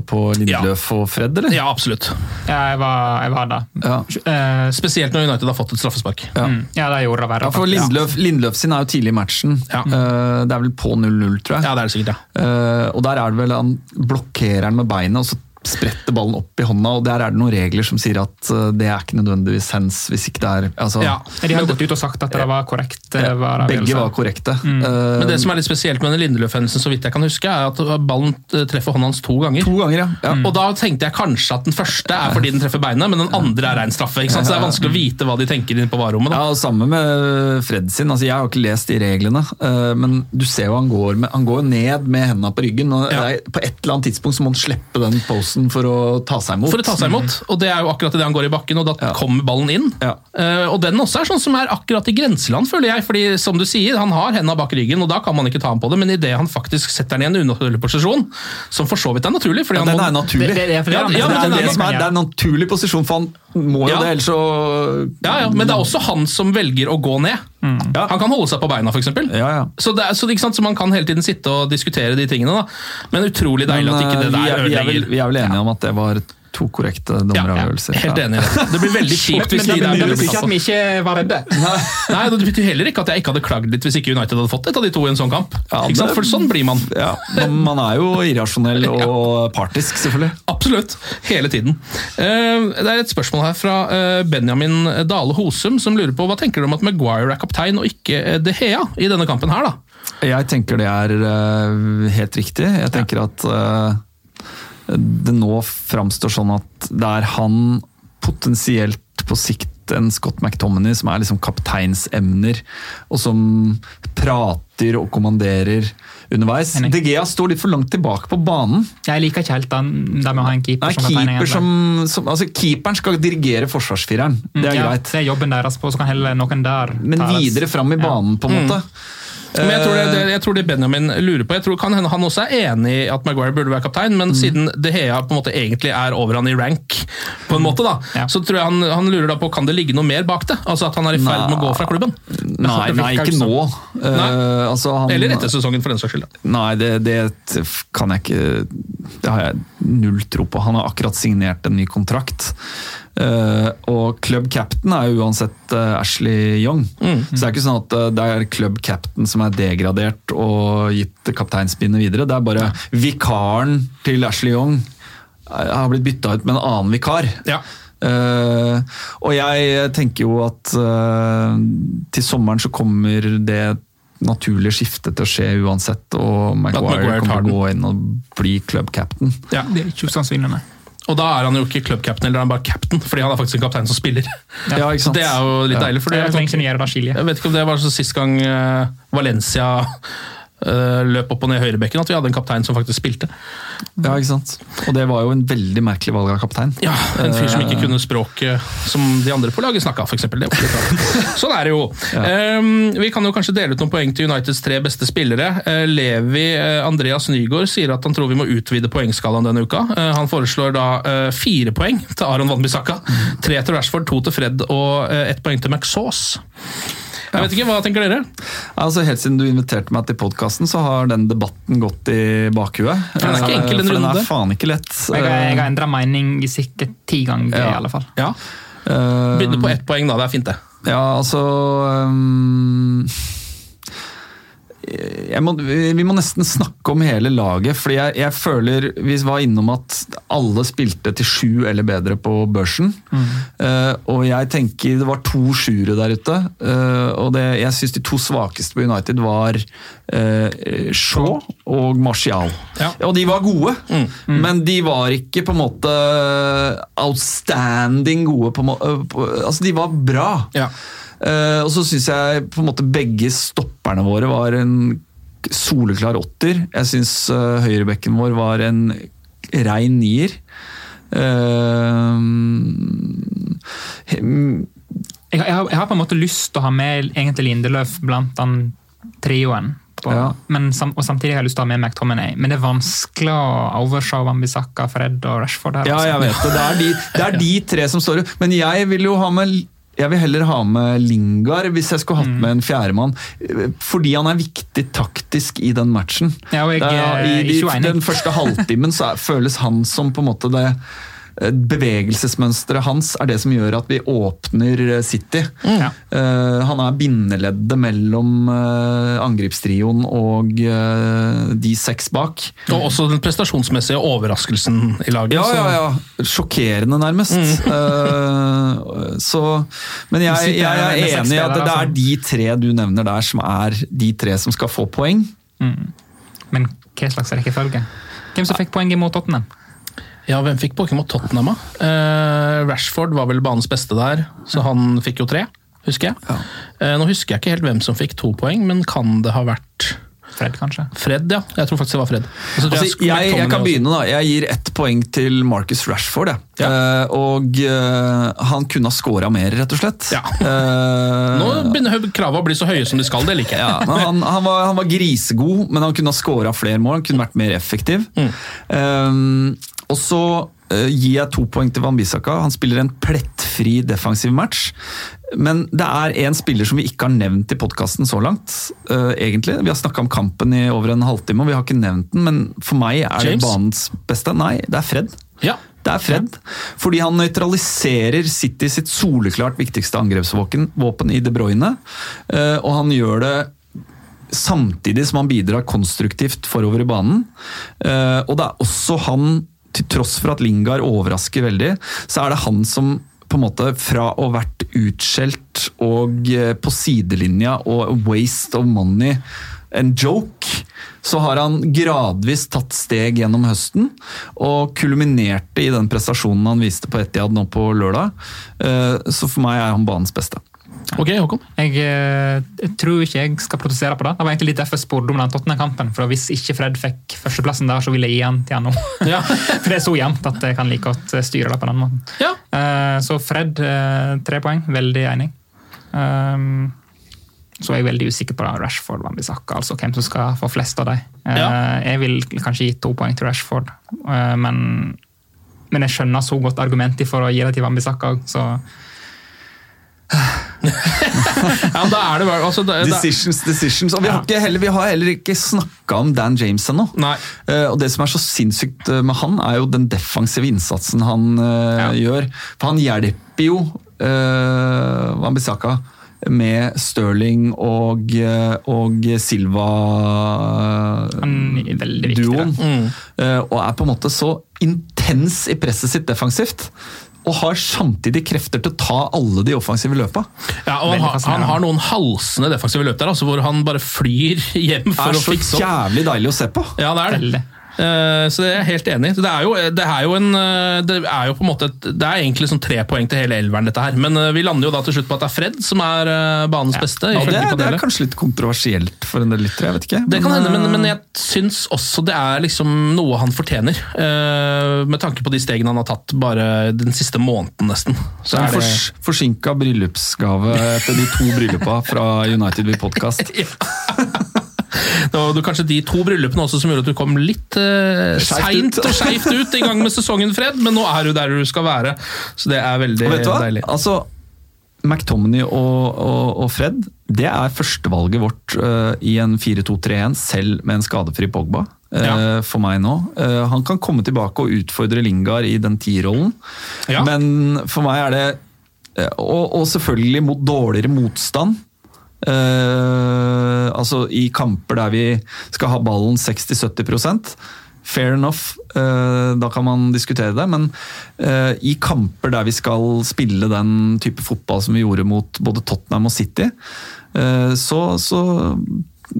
på Lindløf og Fred, eller? Ja, absolutt. Ja, jeg var, jeg var det. Ja. Uh, Spesielt når United har fått et straffespark. Ja. mm, ja, det gjorde det verre. Ja, for Lindløf, Lindløf sin er jo tidlig i matchen. Ja. Eh, det er vel på 0-0, tror jeg. Ja, det er det sikkert, ja. Eh, og der er det vel han blokkerer han med beinet, og så spretter ballen opp i hånda. og Der er det noen regler som sier at eh, det er ikke nødvendigvis hands hvis ikke det er altså, Ja. De har gått ut og sagt at det var korrekt. Det var Begge var korrekte. Mm. Uh, Men det som er litt spesielt med den Lindeløf-hendelsen, så vidt jeg kan huske, er at ballen eh, treffer hånda hans to ganger. to ganger, ja. ja. Og da tenkte jeg kanskje at den første er fordi den treffer beinet, men den andre er rein straffe. ikke sant? Så det er vanskelig å vite hva de tenker inne på varerommet. Ja, og Samme med Fred sin. altså Jeg har ikke lest de reglene, uh, men du ser jo han går, med, han går ned med hendene på ryggen. og Ja. er, På et eller annet tidspunkt så må han slippe den posen for å ta seg imot. For å ta seg imot, og det er jo akkurat idet han går i bakken, og da Ja. kommer ballen inn. Ja. Uh, og den også er sånn som er akkurat i grenseland, føler jeg. fordi som du sier, han har hendene bak ryggen, og da kan man ikke ta ham på det, men idet han faktisk setter den i en unaturlig posisjon, som for så vidt er naturlig fordi Ja, han den må- er naturlig. Det- er er er- er, det er en naturlig posisjon, for han må jo Ja. det, ellers så Ja, ja, Men det er også han som velger å gå ned. Ja. Han kan holde seg på beina, f.eks. Ja, ja. Så, det er, så, så man kan hele tiden sitte og diskutere de tingene. da. Men utrolig deilig Men, at ikke det der vi, er, vi, er vel, ødelegger. vi er vel enige om at det var to korrekte dommeravgjørelser. Ja, Helt enig i det. Det blir veldig (laughs) kjipt hvis de der det betyr ikke at vi ikke var redde. (laughs) Nei, Det betyr heller ikke at jeg ikke hadde klagd litt hvis ikke United hadde fått et av de to i en sånn kamp. Ja, ikke sant? det- For sånn blir man. Ja, men man er jo irrasjonell (laughs) og partisk, selvfølgelig. Absolutt. Hele tiden. Eh, Det er et spørsmål her fra eh, Benjamin Dale Hosum, som lurer på hva tenker du om at Maguire er kaptein og ikke eh, De Hea i denne kampen her, da? Jeg tenker det er helt riktig. Jeg tenker at det nå framstår sånn at det er han potensielt på sikt en Scott McTominay som er liksom kapteinsemner, og som prater og kommanderer underveis. Enig. De Gea står litt for langt tilbake på banen. Jeg liker ikke helt den, det med å ha en keeper Nei, som keeper som, som, altså Keeperen skal dirigere forsvarsfireren, det er ja, greit. Det er jobben deres, på, så kan heller noen der Men videre fram i banen, på en måte. Men jeg tror det, det, jeg tror det Benjamin lurer på jeg tror kan hende Han også er enig i at Maguire burde være kaptein, men siden De Hea på en måte egentlig er over han i rank, på en måte da, Ja. så tror jeg han, han lurer da på kan det ligge noe mer bak det. Altså At han er i ferd med å gå fra klubben. Nei, nei, ikke nå. Eh, altså, han, Eller etter sesongen, for den saks skyld. Nei, det, det kan jeg ikke Det har jeg null tro på. Han har akkurat signert en ny kontrakt. Eh, og club captain er jo uansett uh, Ashley Young. Så det er ikke sånn at uh, det er club captain som er degradert og gitt kapteinspinnet videre. Det er bare vikaren til Ashley Young har blitt bytta ut med en annen vikar. Ja. Og jeg tenker jo at til sommeren så kommer det naturlige skiftet til å skje uansett, og Maguire, Maguire kommer til å gå inn og bli club captain. Ja. Det er ikke usannsynlig, nei. Og da er han jo ikke clubcaptain, eller han er bare captain, fordi han er faktisk en kaptein som spiller. Ja, ikke Så det er jo litt deilig. For Det det, lenge siden de gjør det skiljet. jeg vet ikke om det var så sist gang eh, Valencia løp opp og ned høyrebekken, at vi hadde en kaptein som faktisk spilte. Ja, ikke sant? Og det var jo en veldig merkelig valg av kaptein. Ja, En fyr som ikke kunne språket som de andre på laget snakka, f.eks. (laughs) Sånn er det jo. Ja. vi kan jo kanskje dele ut noen poeng til Uniteds tre beste spillere. Uh, Levi Andreas Nygaard sier at han tror vi må utvide poengskalaen denne uka. Han foreslår da fire poeng til Aron Wanbisaka, tre til Rashford, to til Fred og ett poeng til McSauce. Jeg vet ikke, Hva tenker dere? Altså Helt siden du inviterte meg til podkasten, så har den debatten gått i bakhuet. den er ikke enkel, den For den er faen ikke lett. Jeg har, jeg har endra mening sikkert ti ganger, Ja. i alle fall. Ja, Eh, Begynner på ett poeng, da. Det er fint, det. Ja, altså um, må, Vi må nesten snakke om hele laget, fordi jeg, jeg føler Vi var innom at alle spilte til sju eller bedre på børsen. Eh, og jeg tenker det var to sjuere der ute. Uh, og det, jeg syns de to svakeste på United var uh, Shaw og Martial. Ja. Og de var gode, men de var ikke på en måte outstanding gode. På, på, altså, de var bra. Ja. Eh, og så syns jeg på en måte begge stopperne våre var en soleklar åtter. Jeg syns uh, høyrebekken vår var en rein nier. Uh, Jeg, jeg, har, jeg har på en måte lyst til å ha med egentlig Lindeløf blant den trioen. På, Ja. men, og samtidig har jeg lyst til å ha med McTominay. Men det er vanskelig å overse Wambisaka, Fred og Rashford her. ja, altså. jeg vet det. Det er de, det er de tre som står Men jeg vil jo ha med jeg vil heller ha med Lingard hvis jeg skulle hatt med en fjerdemann. Fordi han er viktig taktisk i den matchen. Ja, jeg I de, den første halvtimen så er, føles han som på en måte det eh, Bevegelsesmønsteret hans er det som gjør at vi åpner eh, City. Mm. Uh, han er bindeleddet mellom uh, angripstrioen og uh, de seks bak. Og også den prestasjonsmessige overraskelsen i laget. Ja, så- ja, ja. Sjokkerende, nærmest. (laughs) Eh, så, men jeg, jeg er enig i at det er altså. de tre du nevner der, som er de tre som skal få poeng. Men hva slags rekkefølge? Hvem som fikk poeng imot Tottenham? Ja, hvem fikk poeng mot Tottenham? da? Eh, Rashford var vel banens beste der, så han fikk jo tre, husker jeg. Eh, nå husker jeg ikke helt hvem som fikk to poeng, men kan det ha vært Fred, kanskje? Fred? Ja, jeg tror faktisk det var Fred. Altså, Altså, jeg jeg, jeg kan begynne, da. Jeg gir ett poeng til Marcus Rashford. Ja. Uh, og uh, han kunne ha scora mer, rett og slett. Ja. Uh, Nå begynner kravene å bli så høye som de skal, det liker jeg. Ja, men han, han, var, han var grisegod, men han kunne ha scora flere mål. Han kunne vært mer effektiv. Um, og så gir jeg to poeng til Van Bissaka. Han spiller en plettfri defensiv match. Men det er en spiller som vi ikke har nevnt i podkasten så langt. Uh, egentlig. Vi har snakka om kampen i over en halvtime, og vi har ikke nevnt den. Men for meg er James? det banens beste. Nei, det er Fred. Ja. Det er Fred. Fordi han nøytraliserer City sitt soleklart viktigste angrepsvåpen i De Bruyne. Uh, Og han gjør det samtidig som han bidrar konstruktivt forover i banen. Uh, Og det er også han, til tross for at Lingard overrasker veldig, så er det han som på en måte fra å ha vært utskjelt og eh, på sidelinja og waste of money, en joke, så har han gradvis tatt steg gjennom høsten, og kulminerte i den prestasjonen han viste på Etiad nå på lørdag. Eh, Så for meg er han banens beste. Ok, Håkon? Jeg, eh, jeg tror ikke jeg skal produsere på det. Det var egentlig litt derfor jeg spurte om den Tottenham-kampen. For Hvis ikke Fred fikk førsteplassen der, så ville jeg gi han til han nå. Ja. (laughs) For det er så jevnt at jeg kan like godt styre det på den måten. Ja. Uh, Så Fred, uh, tre poeng. Veldig enig. Um, Så er jeg veldig usikker på det. Rashford og Bissaka, altså hvem som skal få flest av dem. Uh, Ja. Jeg vil kanskje gi to poeng til Rashford, eh, men, men jeg skjønner så godt argumentet for å gi det til Wambisaka så (laughs) Ja, da er det bare altså, det, Decisions, decisions. Og vi har, ikke heller, vi har heller ikke snakka om Dan James ennå. Nei. Eh, og det som er så sinnssykt eh, med han, er jo den defensive innsatsen han uh, Ja. gjør. For han hjelper jo uh, Wambisaka med Sterling og, og. Silva-duoen. Mm. Eh, og er på en måte så intens i presset sitt defensivt. Og har samtidig krefter til å ta alle de offensive løpa. ja, og han, har- han har noen halsende defensive løp der, altså, hvor han bare flyr hjem for å fikse opp. Det er så jævlig deilig å se på. Ja, det er det. Veldig. Eh, så det er jeg helt enig i. Det det er jo en eh, Det er jo på en måte et, Det er egentlig sånn tre poeng til hele elveren, dette her. Men eh, vi lander jo da til slutt på at det er Fred som er eh, banens beste. Ja, det, det er kanskje litt kontroversielt for en del lyttere, jeg vet ikke. Det kan hende, men, men eh, jeg syns også det er liksom noe han fortjener. eh, med tanke på de stegene han har tatt bare den siste måneden, nesten. Så er det fors, forsinka bryllupsgave etter de to bryllupa fra United We Podcast. (laughs) Det var kanskje de to bryllupene også som gjorde at du kom litt eh, seint og skeivt ut i gang med sesongen, Fred, men nå er du der du skal være. Så det er veldig deilig. Altså, McTominay og, og, og Fred det er førstevalget vårt uh, i en 4-2-3-1, selv med en skadefri Pogba. eh, Ja. For meg nå. Eh, han kan komme tilbake og utfordre Lingard i den tierrollen, Ja. men for meg er det og, og selvfølgelig mot dårligere motstand. Eh, altså i kamper der vi skal ha ballen 60-70% Fair enough, uh, da kan man diskutere det. Men uh, i kamper der vi skal spille den type fotball som vi gjorde mot både Tottenham og City, så, så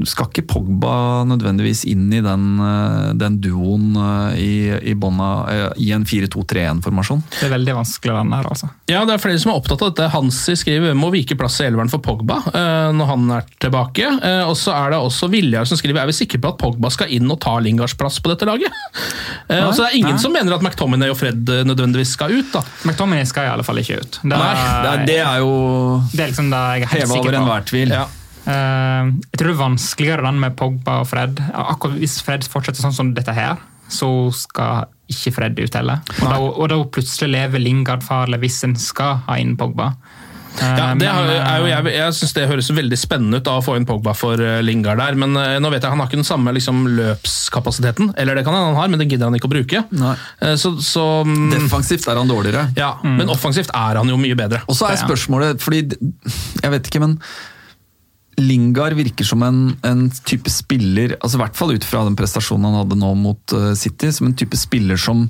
skal ikke Pogba nødvendigvis inn i den, eh, den duoen eh, i, i, bånda, eh, i en 4-2-3-1-formasjon. Det er veldig vanskelig, den her, altså. Ja, det er flere som er opptatt av dette. Hansi skriver må vike plass i elveren for Pogba når han er tilbake. Og så er det også Viljar som skriver er vi sikre på at Pogba skal inn og ta Lingards plass på dette laget. Nei, og så det er ingen Nei. som mener at McTominay og Fred nødvendigvis skal ut. da. McTominay skal i alle fall ikke ut. Det, Nei, Det er, det er jo det er liksom det jeg er helt heva over enhver tvil. Ja. Eh, jeg tror det er vanskeligere den med Pogba og Fred. Akkurat Hvis Fred fortsetter sånn som dette her, så skal ikke Fred ut heller. Og da, og da plutselig lever Lingard farlig hvis en skal ha inn Pogba. Eh, Ja, det men, er, er jo, jeg jeg synes det høres veldig spennende ut da, å få inn Pogba for eh, Lingard der, men eh, nå vet jeg han har ikke den samme liksom, løpskapasiteten. Eller det kan hende han har, men det gidder han ikke å bruke. Eh, Så, så mm, Defensivt er han dårligere. ja, Men offensivt er han jo mye bedre. Og så er spørsmålet, fordi Jeg vet ikke, men Lingard virker som en, en type spiller, altså i hvert fall ut fra den prestasjonen han hadde nå mot eh, City, som en type spiller som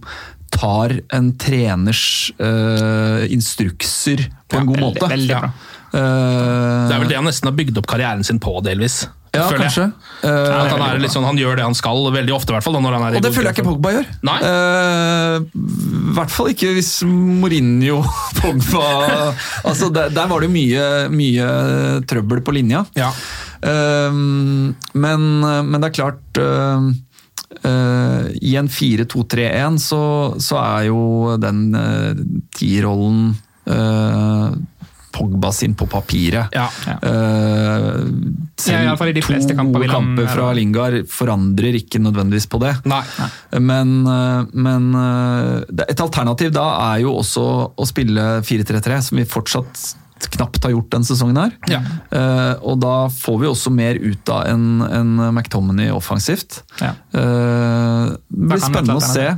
tar en treners uh, instrukser på en Ja, god veldig, måte. veldig bra. Uh, Det er vel det han nesten har bygd opp karrieren sin på, delvis. Ja, føler kanskje. Jeg. At han, er litt sånn, han gjør det han skal, veldig ofte i hvert fall. Når han er i Og det føler jeg ikke. Pogba gjør. Nei. Uh, I hvert fall ikke hvis Mourinho (laughs) Pogba altså der, der var det mye, mye trøbbel på linja. Ja. Uh, men, men det er klart uh, eh, I en 4-2-3-1 så, så er jo den tierrollen uh, Pogba sin på papiret. Ja. Eh, Ja, i alle fall i de to kamper kamper fra Lingard forandrer ikke nødvendigvis på det. Nei. Men, eh, men eh, et alternativ da er jo også å spille 4-3-3, som vi fortsatt knapt har gjort denne sesongen her. Ja. Uh, og da får vi også mer ut av en, en McTominay offensivt. Ja. Uh, det blir spennende å se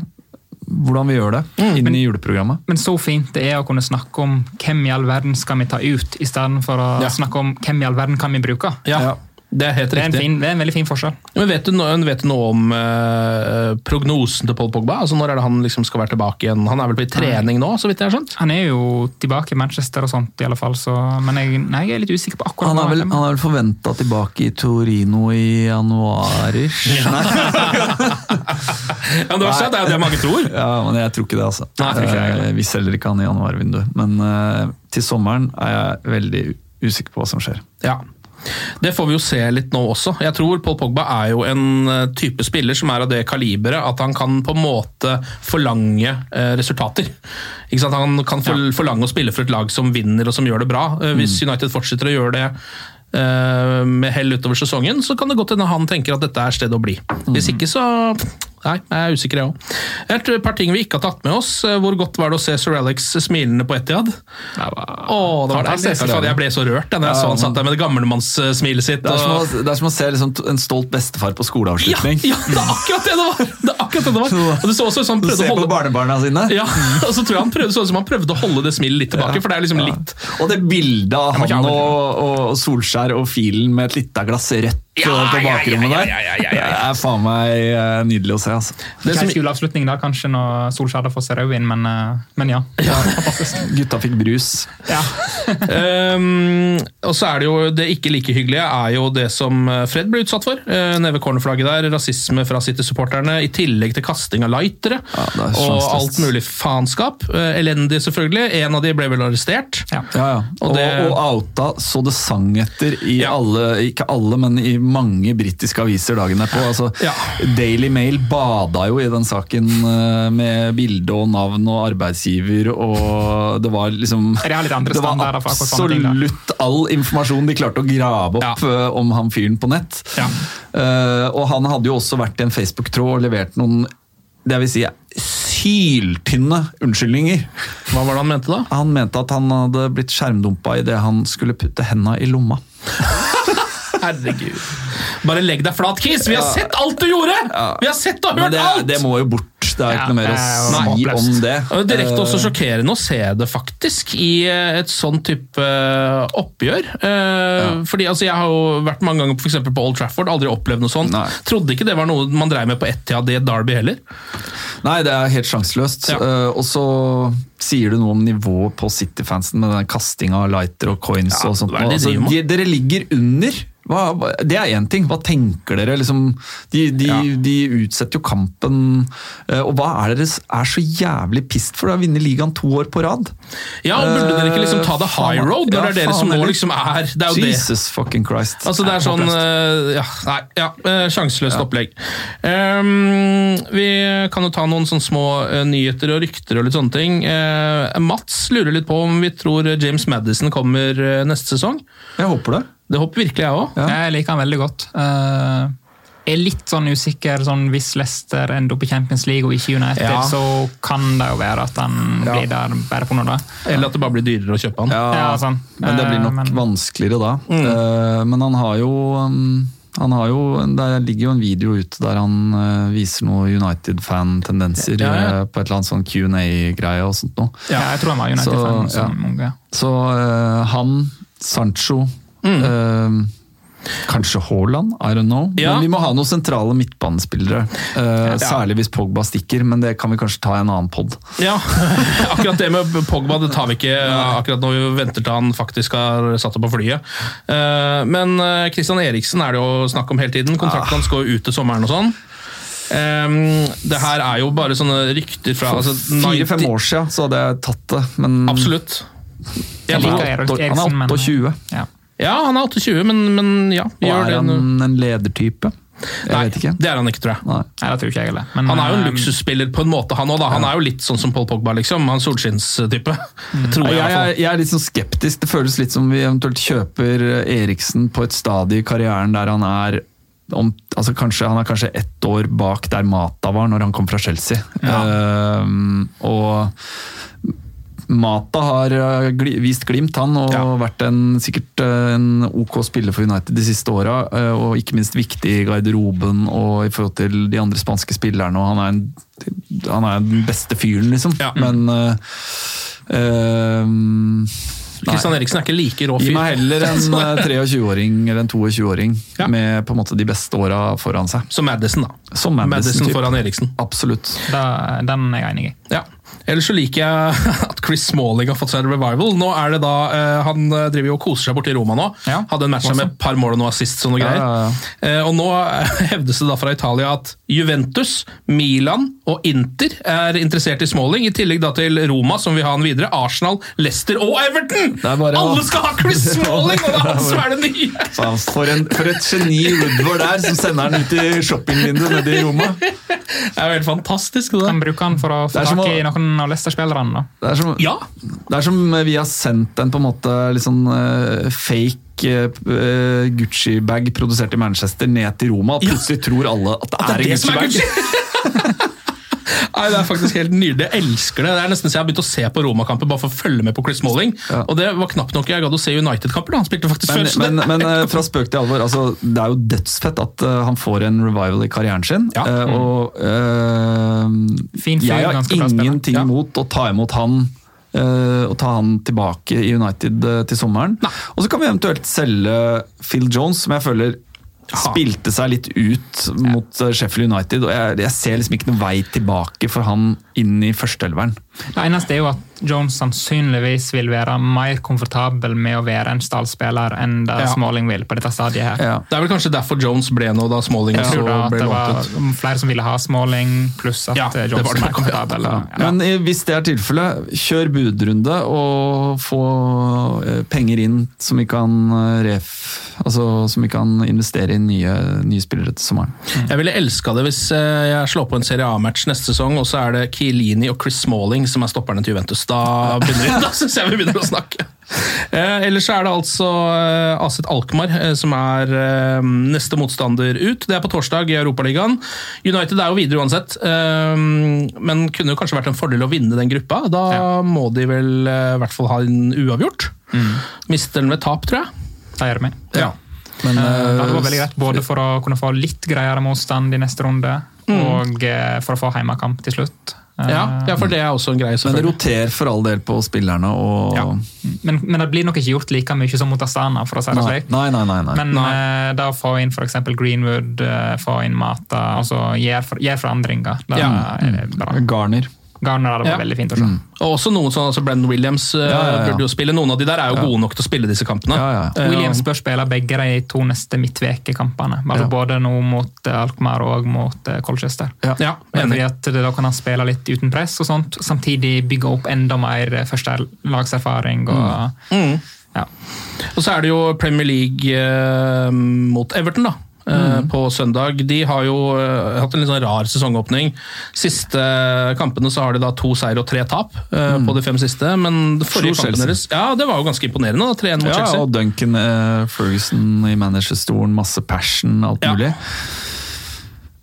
hvordan vi gjør det Mm. inn i juleprogrammet. Men så fint det er å kunne snakke om hvem i all verden skal vi ta ut, i stedet for å Ja. snakke om hvem i all verden kan vi bruke. Ja. Ja, det er helt Det er, en fin, det er en veldig fin forskjell. Men vet du, noe- vet du noe om eh, prognosen til Paul Pogba? Altså Når er det han liksom skal være tilbake igjen? Han er vel på i trening nå, så vidt jeg har skjønt? Han er jo tilbake i Manchester og sånt, i alle fall, så, men jeg, nei, jeg er litt usikker på akkurat Han er vel, han er vel forventa tilbake i Torino i januar-ish? Ja, (laughs) det, verste er at det er det mange tror. Ja, men jeg tror ikke det, altså. Nei, jeg ikke jeg heller. Eh, Vi selger ikke han i januarvinduet. Men uh, til sommeren er jeg veldig usikker på hva som skjer. Ja. Det får vi jo se litt nå også. Jeg tror Paul Pogba er jo en eh, type spiller som er av det kaliberet at han kan på en måte forlange eh, resultater. Han kan forlange å spille for et lag som vinner og som gjør det bra. Eh, hvis United fortsetter å gjøre det med hell utover sesongen, så kan det godt hende han tenker at dette er stedet å bli. Hvis ikke, så Nei, jeg er usikker, jeg òg. Et par ting vi ikke har tatt med oss. Eh, Hvor godt var det å se Sir Alex smilende på Etiad? Det var deilig. Jeg ble så rørt da jeg så han satt der med det gamlemannssmilet sitt. Det er som og- å, det er som å se liksom, en stolt bestefar på skoleavslutning. ja, det er akkurat det det var! Det er akkurat det det var. (laughs) Og du så også sånn, Du ser holde... på barnebarna sine. ja, og så tror jeg han prøvde, så som han prøvde å holde det smilet litt tilbake, for det er liksom litt Og det bildet av han og, og Solskjær og filen med et lite glass rødt Ja, på bakrommet ja, der. ja, ja, ja, ja, ja. Det er faen meg eh, nydelig å se. Altså. det som, Ikke skoleavslutning da, kanskje, når Solskjær får seg rødvin, men, eh, men ja. Fantastisk. (laughs) Gutta fikk brus. Ja. (laughs) um, og så er det jo det ikke like hyggelige er jo det som eh, Fred ble utsatt for. Uh, nede ved cornerflagget der. Rasisme fra City-supporterne, i tillegg til kasting av lightere. Ja, og alt mulig faenskap. Uh, elendig, selvfølgelig. En av de ble vel arrestert. Ja. Ja, ja. Og Og, det- og outa så det sang etter i Ja. alle, ikke alle, men i mange britiske aviser dagen derpå. Altså, Ja. Daily Mail bada jo i den saken eh, med bilde og navn og arbeidsgiver, og det var liksom Det var absolutt all informasjon de klarte å grave opp Ja. eh, om han fyren på nett. Ja. Eh, og han hadde jo også vært i en Facebook-tråd og levert noen det vil si syltynne unnskyldninger. Hva var det han mente da? Han mente at han hadde blitt skjermdumpa idet han skulle putte henda i lomma. (laughs) Herregud. Bare legg deg flat, Kis! Vi har sett alt du gjorde! Vi har sett og hørt det, alt! det må jo bort. Det er Ja, ikke noe mer å er si om det. Og Direkte også Eh, sjokkerende å se det, faktisk, i eh, et sånn type eh, oppgjør. Eh, Fordi altså, Jeg har jo vært mange ganger for eksempel på Old Trafford, aldri opplevd noe sånt. Nei. Trodde ikke det var noe man dreiv med på Etiad i et Derby heller. Nei, det er helt sjanseløst. Ja. Eh, og så sier du noe om nivået på City-fansen med den kastinga av lighter og coins Ja, og sånt. det de Altså, de, dere ligger under. Hva, det er én ting. Hva tenker dere? Liksom, de, de, Ja. de utsetter jo kampen. eh, og hva er dere er så jævlig pissed for? Å vinne ligaen to år på rad. Ja, og Burde dere ikke liksom ta the high road, når ja, det er dere som nå liksom er Det er jo det. Jesus fucking Christ. Altså Det er sånn eh, Ja, nei, ja, eh, sjanseløst opplegg. Um, vi kan jo ta noen sånne små eh, nyheter og rykter og litt sånne ting. Uh, Mats lurer litt på om vi tror James Madison kommer eh, neste sesong. Jeg håper det. Det håper virkelig jeg òg. Ja. Jeg liker han veldig godt. Uh, er litt sånn usikker sånn hvis Leicester ender opp i Champions League og ikke United, Ja. så kan det jo være at han Ja. blir der bare på noe da. Eller at det bare blir dyrere å kjøpe han. Ja, sånn. Men det blir nok Eh, men- vanskeligere da. Mm. Uh, men han har jo um, han har jo, Der ligger jo en video ute der han uh, viser noen United-fan-tendenser Ja, ja. uh, på et eller annet sånn Q&A-greie og sånt noe. Ja, jeg tror han var United-fan Så, ja. Så uh, han, Sancho Mm. eh, Kanskje Haaland, I don't know. Ja. Men vi må ha noen sentrale midtbanespillere. Uh, Ja. Særlig hvis Pogba stikker, men det kan vi kanskje ta i en annen pod. Ja, (laughs) akkurat det med Pogba det tar vi ikke akkurat når vi venter til han faktisk har satt opp på flyet. Uh, Men eh, Christian Eriksen er det jo snakk om hele tiden. Kontrakten hans går ut til sommeren og sånn. Um, det her er jo bare sånne rykter fra altså, Fire-fem år siden så hadde jeg tatt det, men Absolutt. Jeg liker han er Eriksen, men- 28. Ja. Ja, han er 28, men, men ja. Og er det. han en ledertype? Jeg Nei, vet ikke. det er han ikke, tror jeg. Nei. Jeg tror ikke jeg heller. Men, Han er jo en eh, luksusspiller på en måte, han òg. Han er jo litt sånn som Paul Pogba, liksom. Han solskinnstype. Mm. (laughs) jeg, Jeg, jeg er litt sånn skeptisk. Det føles litt som vi eventuelt kjøper Eriksen på et stadie i karrieren der han er om, altså kanskje, Han er kanskje ett år bak der Mata var når han kom fra Chelsea. Ehm, og Mata har eh, vist glimt, han, og Ja. vært en, sikkert eh, en ok spiller for United de siste åra. eh, Og ikke minst viktig i garderoben og i forhold til de andre spanske spillerne. og Han er en han er den beste fyren, liksom. Ja. Men uh, uh. Kristian Eriksen er ikke like rå Gi meg heller en (laughs) eh, 23-åring eller en 22-åring Ja. med på en måte de beste åra foran seg. Som Madison, da. Som Madison, Madison foran Eriksen. Absolutt. Da, den er jeg enig i. Ja. Ellers så liker jeg (laughs) at Chris Smalling har fått seg en revival. Nå er det da, uh, Han eh, driver jo og koser seg borti i Roma nå. Ja, Hadde en match også. med et par mål og noe assist. og noe Ja, ja, uh, og Nå (laughs) hevdes det da fra Italia at Juventus, Milan og Inter er interessert i Smalling. I tillegg da til Roma, som vil ha han videre. Arsenal, Leicester og Everton! Er bare- Alle skal ha Chris (laughs) Smalling! og det er han som er det nye! For, en, for et geni Woodward der, som sender han ut i shoppingvinduet nede i Roma. Det er jo helt fantastisk. det Kan bruke han for å få tak i noen av Leicester-spillerne. Det er som, Ja, det er som vi har sendt en på en måte litt sånn uh, fake eh, Gucci-bag produsert i Manchester ned til Roma, og plutselig tror alle at det, at det er er en Gucci-bag. (laughs) Nei, Det er faktisk helt nydelig. Jeg elsker det. Det er nesten så Jeg har begynt å se på Roma-kamper bare for å følge med på Chris Malling. Ja. Og det var knapt nok jeg gadd å se United-kamper. Han spilte faktisk Men, før. så det- men, men eh, fra spøk til alvor, altså, det er jo dødsfett at uh, han får en revival i karrieren sin. Ja. Uh, og uh, Fin jeg har ingenting Ja. imot å ta imot han eh, og ta han tilbake i United til sommeren. Nei. Og så kan vi eventuelt selge Phil Jones, som jeg føler spilte seg litt ut mot eh, Sheffield United. og jeg, jeg ser liksom ikke noen vei tilbake for han inn i førsteelveren. Det eneste er jo at Jones sannsynligvis vil være mer komfortabel med å være en stallspiller enn det Ja. Smalling vil på dette stadiet. her. Ja. Det er vel kanskje derfor Jones ble nå, da Smalling Jeg så tror da at det var flere som ville ha Smalling, pluss at Ja, eh, Jones var det. er mer komfortabel. Men hvis det er tilfellet, kjør budrunde og få eh, penger inn som vi kan eh, ref, altså som vi kan investere i nye, nye spillere til sommeren. Jeg ville elska det hvis jeg slår på en Serie A-match neste sesong, og så er det Kielini og Chris Smalling som er stopperne til Juventus. Da, begynner, da syns jeg vi begynner å snakke. Eh, ellers er det altså eh, Aset Alkmaar eh, som er eh, neste motstander ut. Det er på torsdag i Europaligaen. United er jo videre uansett, eh, men kunne jo kanskje vært en fordel å vinne den gruppa. Da må de vel eh, i hvert fall ha en uavgjort. Mister den ved tap, tror jeg. Det gjør vi. Ja. Men, Eh, Det var veldig greit både for å kunne få litt greiere motstand i neste runde, og eh, for å få heimekamp til slutt. Ja, ja, for det er også en greie. men det roterer for all del på spillerne og Ja. men, men det blir nok ikke gjort like mye som mot Astana, for å si det slik. nei, nei. nei, nei. Men Nei. eh, da å få inn f.eks. Greenwood, eh, få inn Mata, altså gjør, for, gjør forandringer. Da Ja. er bra. Garner. Garner hadde vært Ja. veldig fint Også. Mm. Og også noen sånn, altså Brendan Williams eh, Ja, ja, ja. burde jo spille. Noen av de der er jo gode nok til å spille disse kampene. Ja, ja. Eh, Williams bør spille begge de to neste midtvekekampene. Altså Ja. Både nå mot eh, Alkmaar og mot Colchester. Ja. Ja, Fordi at Da kan han spille litt uten press, og sånt, samtidig bygge opp enda mer førstelagserfaring. Og, Mm. ja. Og så er det jo Premier League eh, mot Everton, da. Eh, På søndag. De har jo eh, hatt en litt sånn rar sesongåpning. Siste kampene så har de da to seier og tre tap mm. på de fem siste. Men det forrige Slo kampen deres Ja, det var jo ganske imponerende. da, 3-1 mot Ja, Chelsea. og Duncan eh, Ferguson i managerstolen, masse passion, alt Ja. mulig.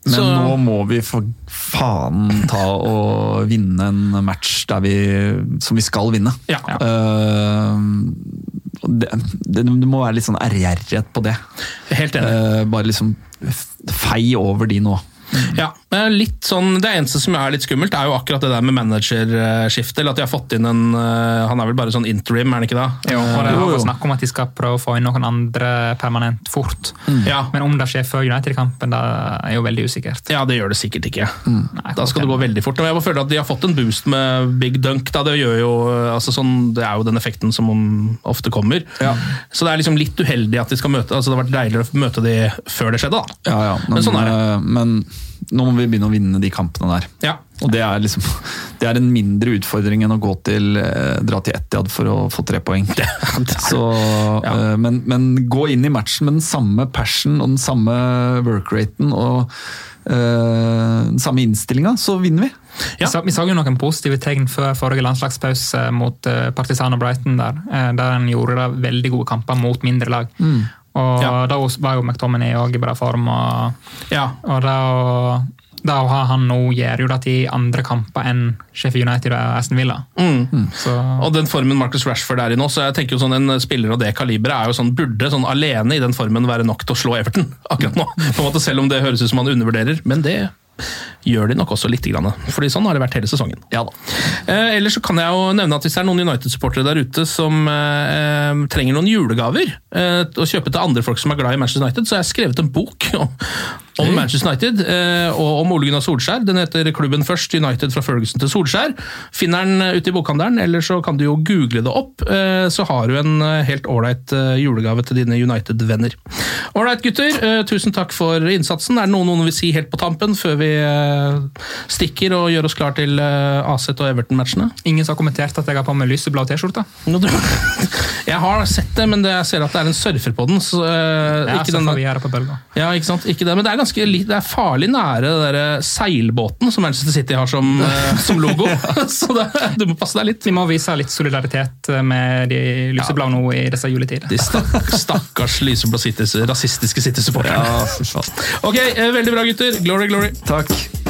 Men Så- nå må vi for faen ta og vinne en match vi, som vi skal vinne. Ja. Og det, det, det må være litt sånn ærgjerrighet på det. Helt enig. Uh, bare liksom fei over de nå. Ja, men litt sånn, Det eneste som er litt skummelt, er jo akkurat det der med managerskifte. Eller at de har fått inn en eh, Han er vel bare sånn interim, er han ikke det? Jo, og det Jo, har jo. vært snakk om at de skal prøve å få inn noen andre permanent fort. Ja. Men om det skjer før United-kampen, det er jo veldig usikkert. ja, det gjør det sikkert ikke. Nei, Da skal det gå veldig fort. Men jeg bare føler at de har fått en boost med Big Dunk. Da. Det, gjør jo, altså sånn, det er jo den effekten som ofte kommer. Ja. Så det er liksom litt uheldig at de skal møte altså Det har vært deiligere å møte de før det skjedde. da. Ja, ja, men, Men sånn er det. eh, men nå må vi begynne å vinne de kampene der. Ja. Og det er liksom Det er en mindre utfordring enn å gå til eh, dra til Etiad for å få tre poeng. (laughs) Så, Ja. eh, men, men gå inn i matchen med den samme passion og den samme workraten og øh, den samme innstillinga, så vinner vi. Ja. Vi, så, jo noen positive tegn før forrige landslagspause mot Partisan og Brighton, der, der en gjorde det veldig gode kamper mot mindre lag. Og Ja. da var jo McTominay òg i bra form. og, Ja. og da, da å ha han nå gjør jo det til andre kamper enn Sheffield United og Aston Villa. Mm. Så Og den formen Marcus Rashford er i nå, så jeg tenker jo sånn en spiller av det kaliberet er jo sånn, burde sånn alene i den formen være nok til å slå Everton akkurat nå. På en måte Selv om det høres ut som han undervurderer, men det gjør de nok også litt. Grann, fordi sånn har det vært hele sesongen. Ja. Eh, ellers så kan jeg jo nevne at hvis det er noen United-supportere der ute som eh, trenger noen julegaver eh, å kjøpe til andre folk som er glad i Manchester United, så har jeg skrevet en bok om, om Manchester United eh, og om Ole Gunnar Solskjær. Den heter 'Klubben først United fra Ferguson til Solskjær'. Finner den eh, ute i bokhandelen, eller så kan du jo google det opp. Eh, så har du en helt ålreit julegave til dine United-venner. Ålreit, gutter. Tusen takk for innsatsen. Er det noe noen vil si helt på tampen før vi stikker og gjør oss klar til Aset og Everton-matchene? Ingen som har kommentert at jeg har på meg lyseblå T-skjorte? (laughs) Jeg har sett det, men det, jeg ser at det er en surfer på den. Så, Ja, ikke den ja, ikke sant? Ikke det, men det er ganske li- det er farlig nære det der eh, seilbåten som Manchester City har som, eh, (laughs) som logo. (laughs) så det, du må passe deg litt. Vi må vise litt solidaritet med de lyseblå nå i disse juletider. De stakk, stakkars lyseblå Citys, rasistiske City-supporterne. ok, eh, veldig bra, gutter. Glory, glory. Takk.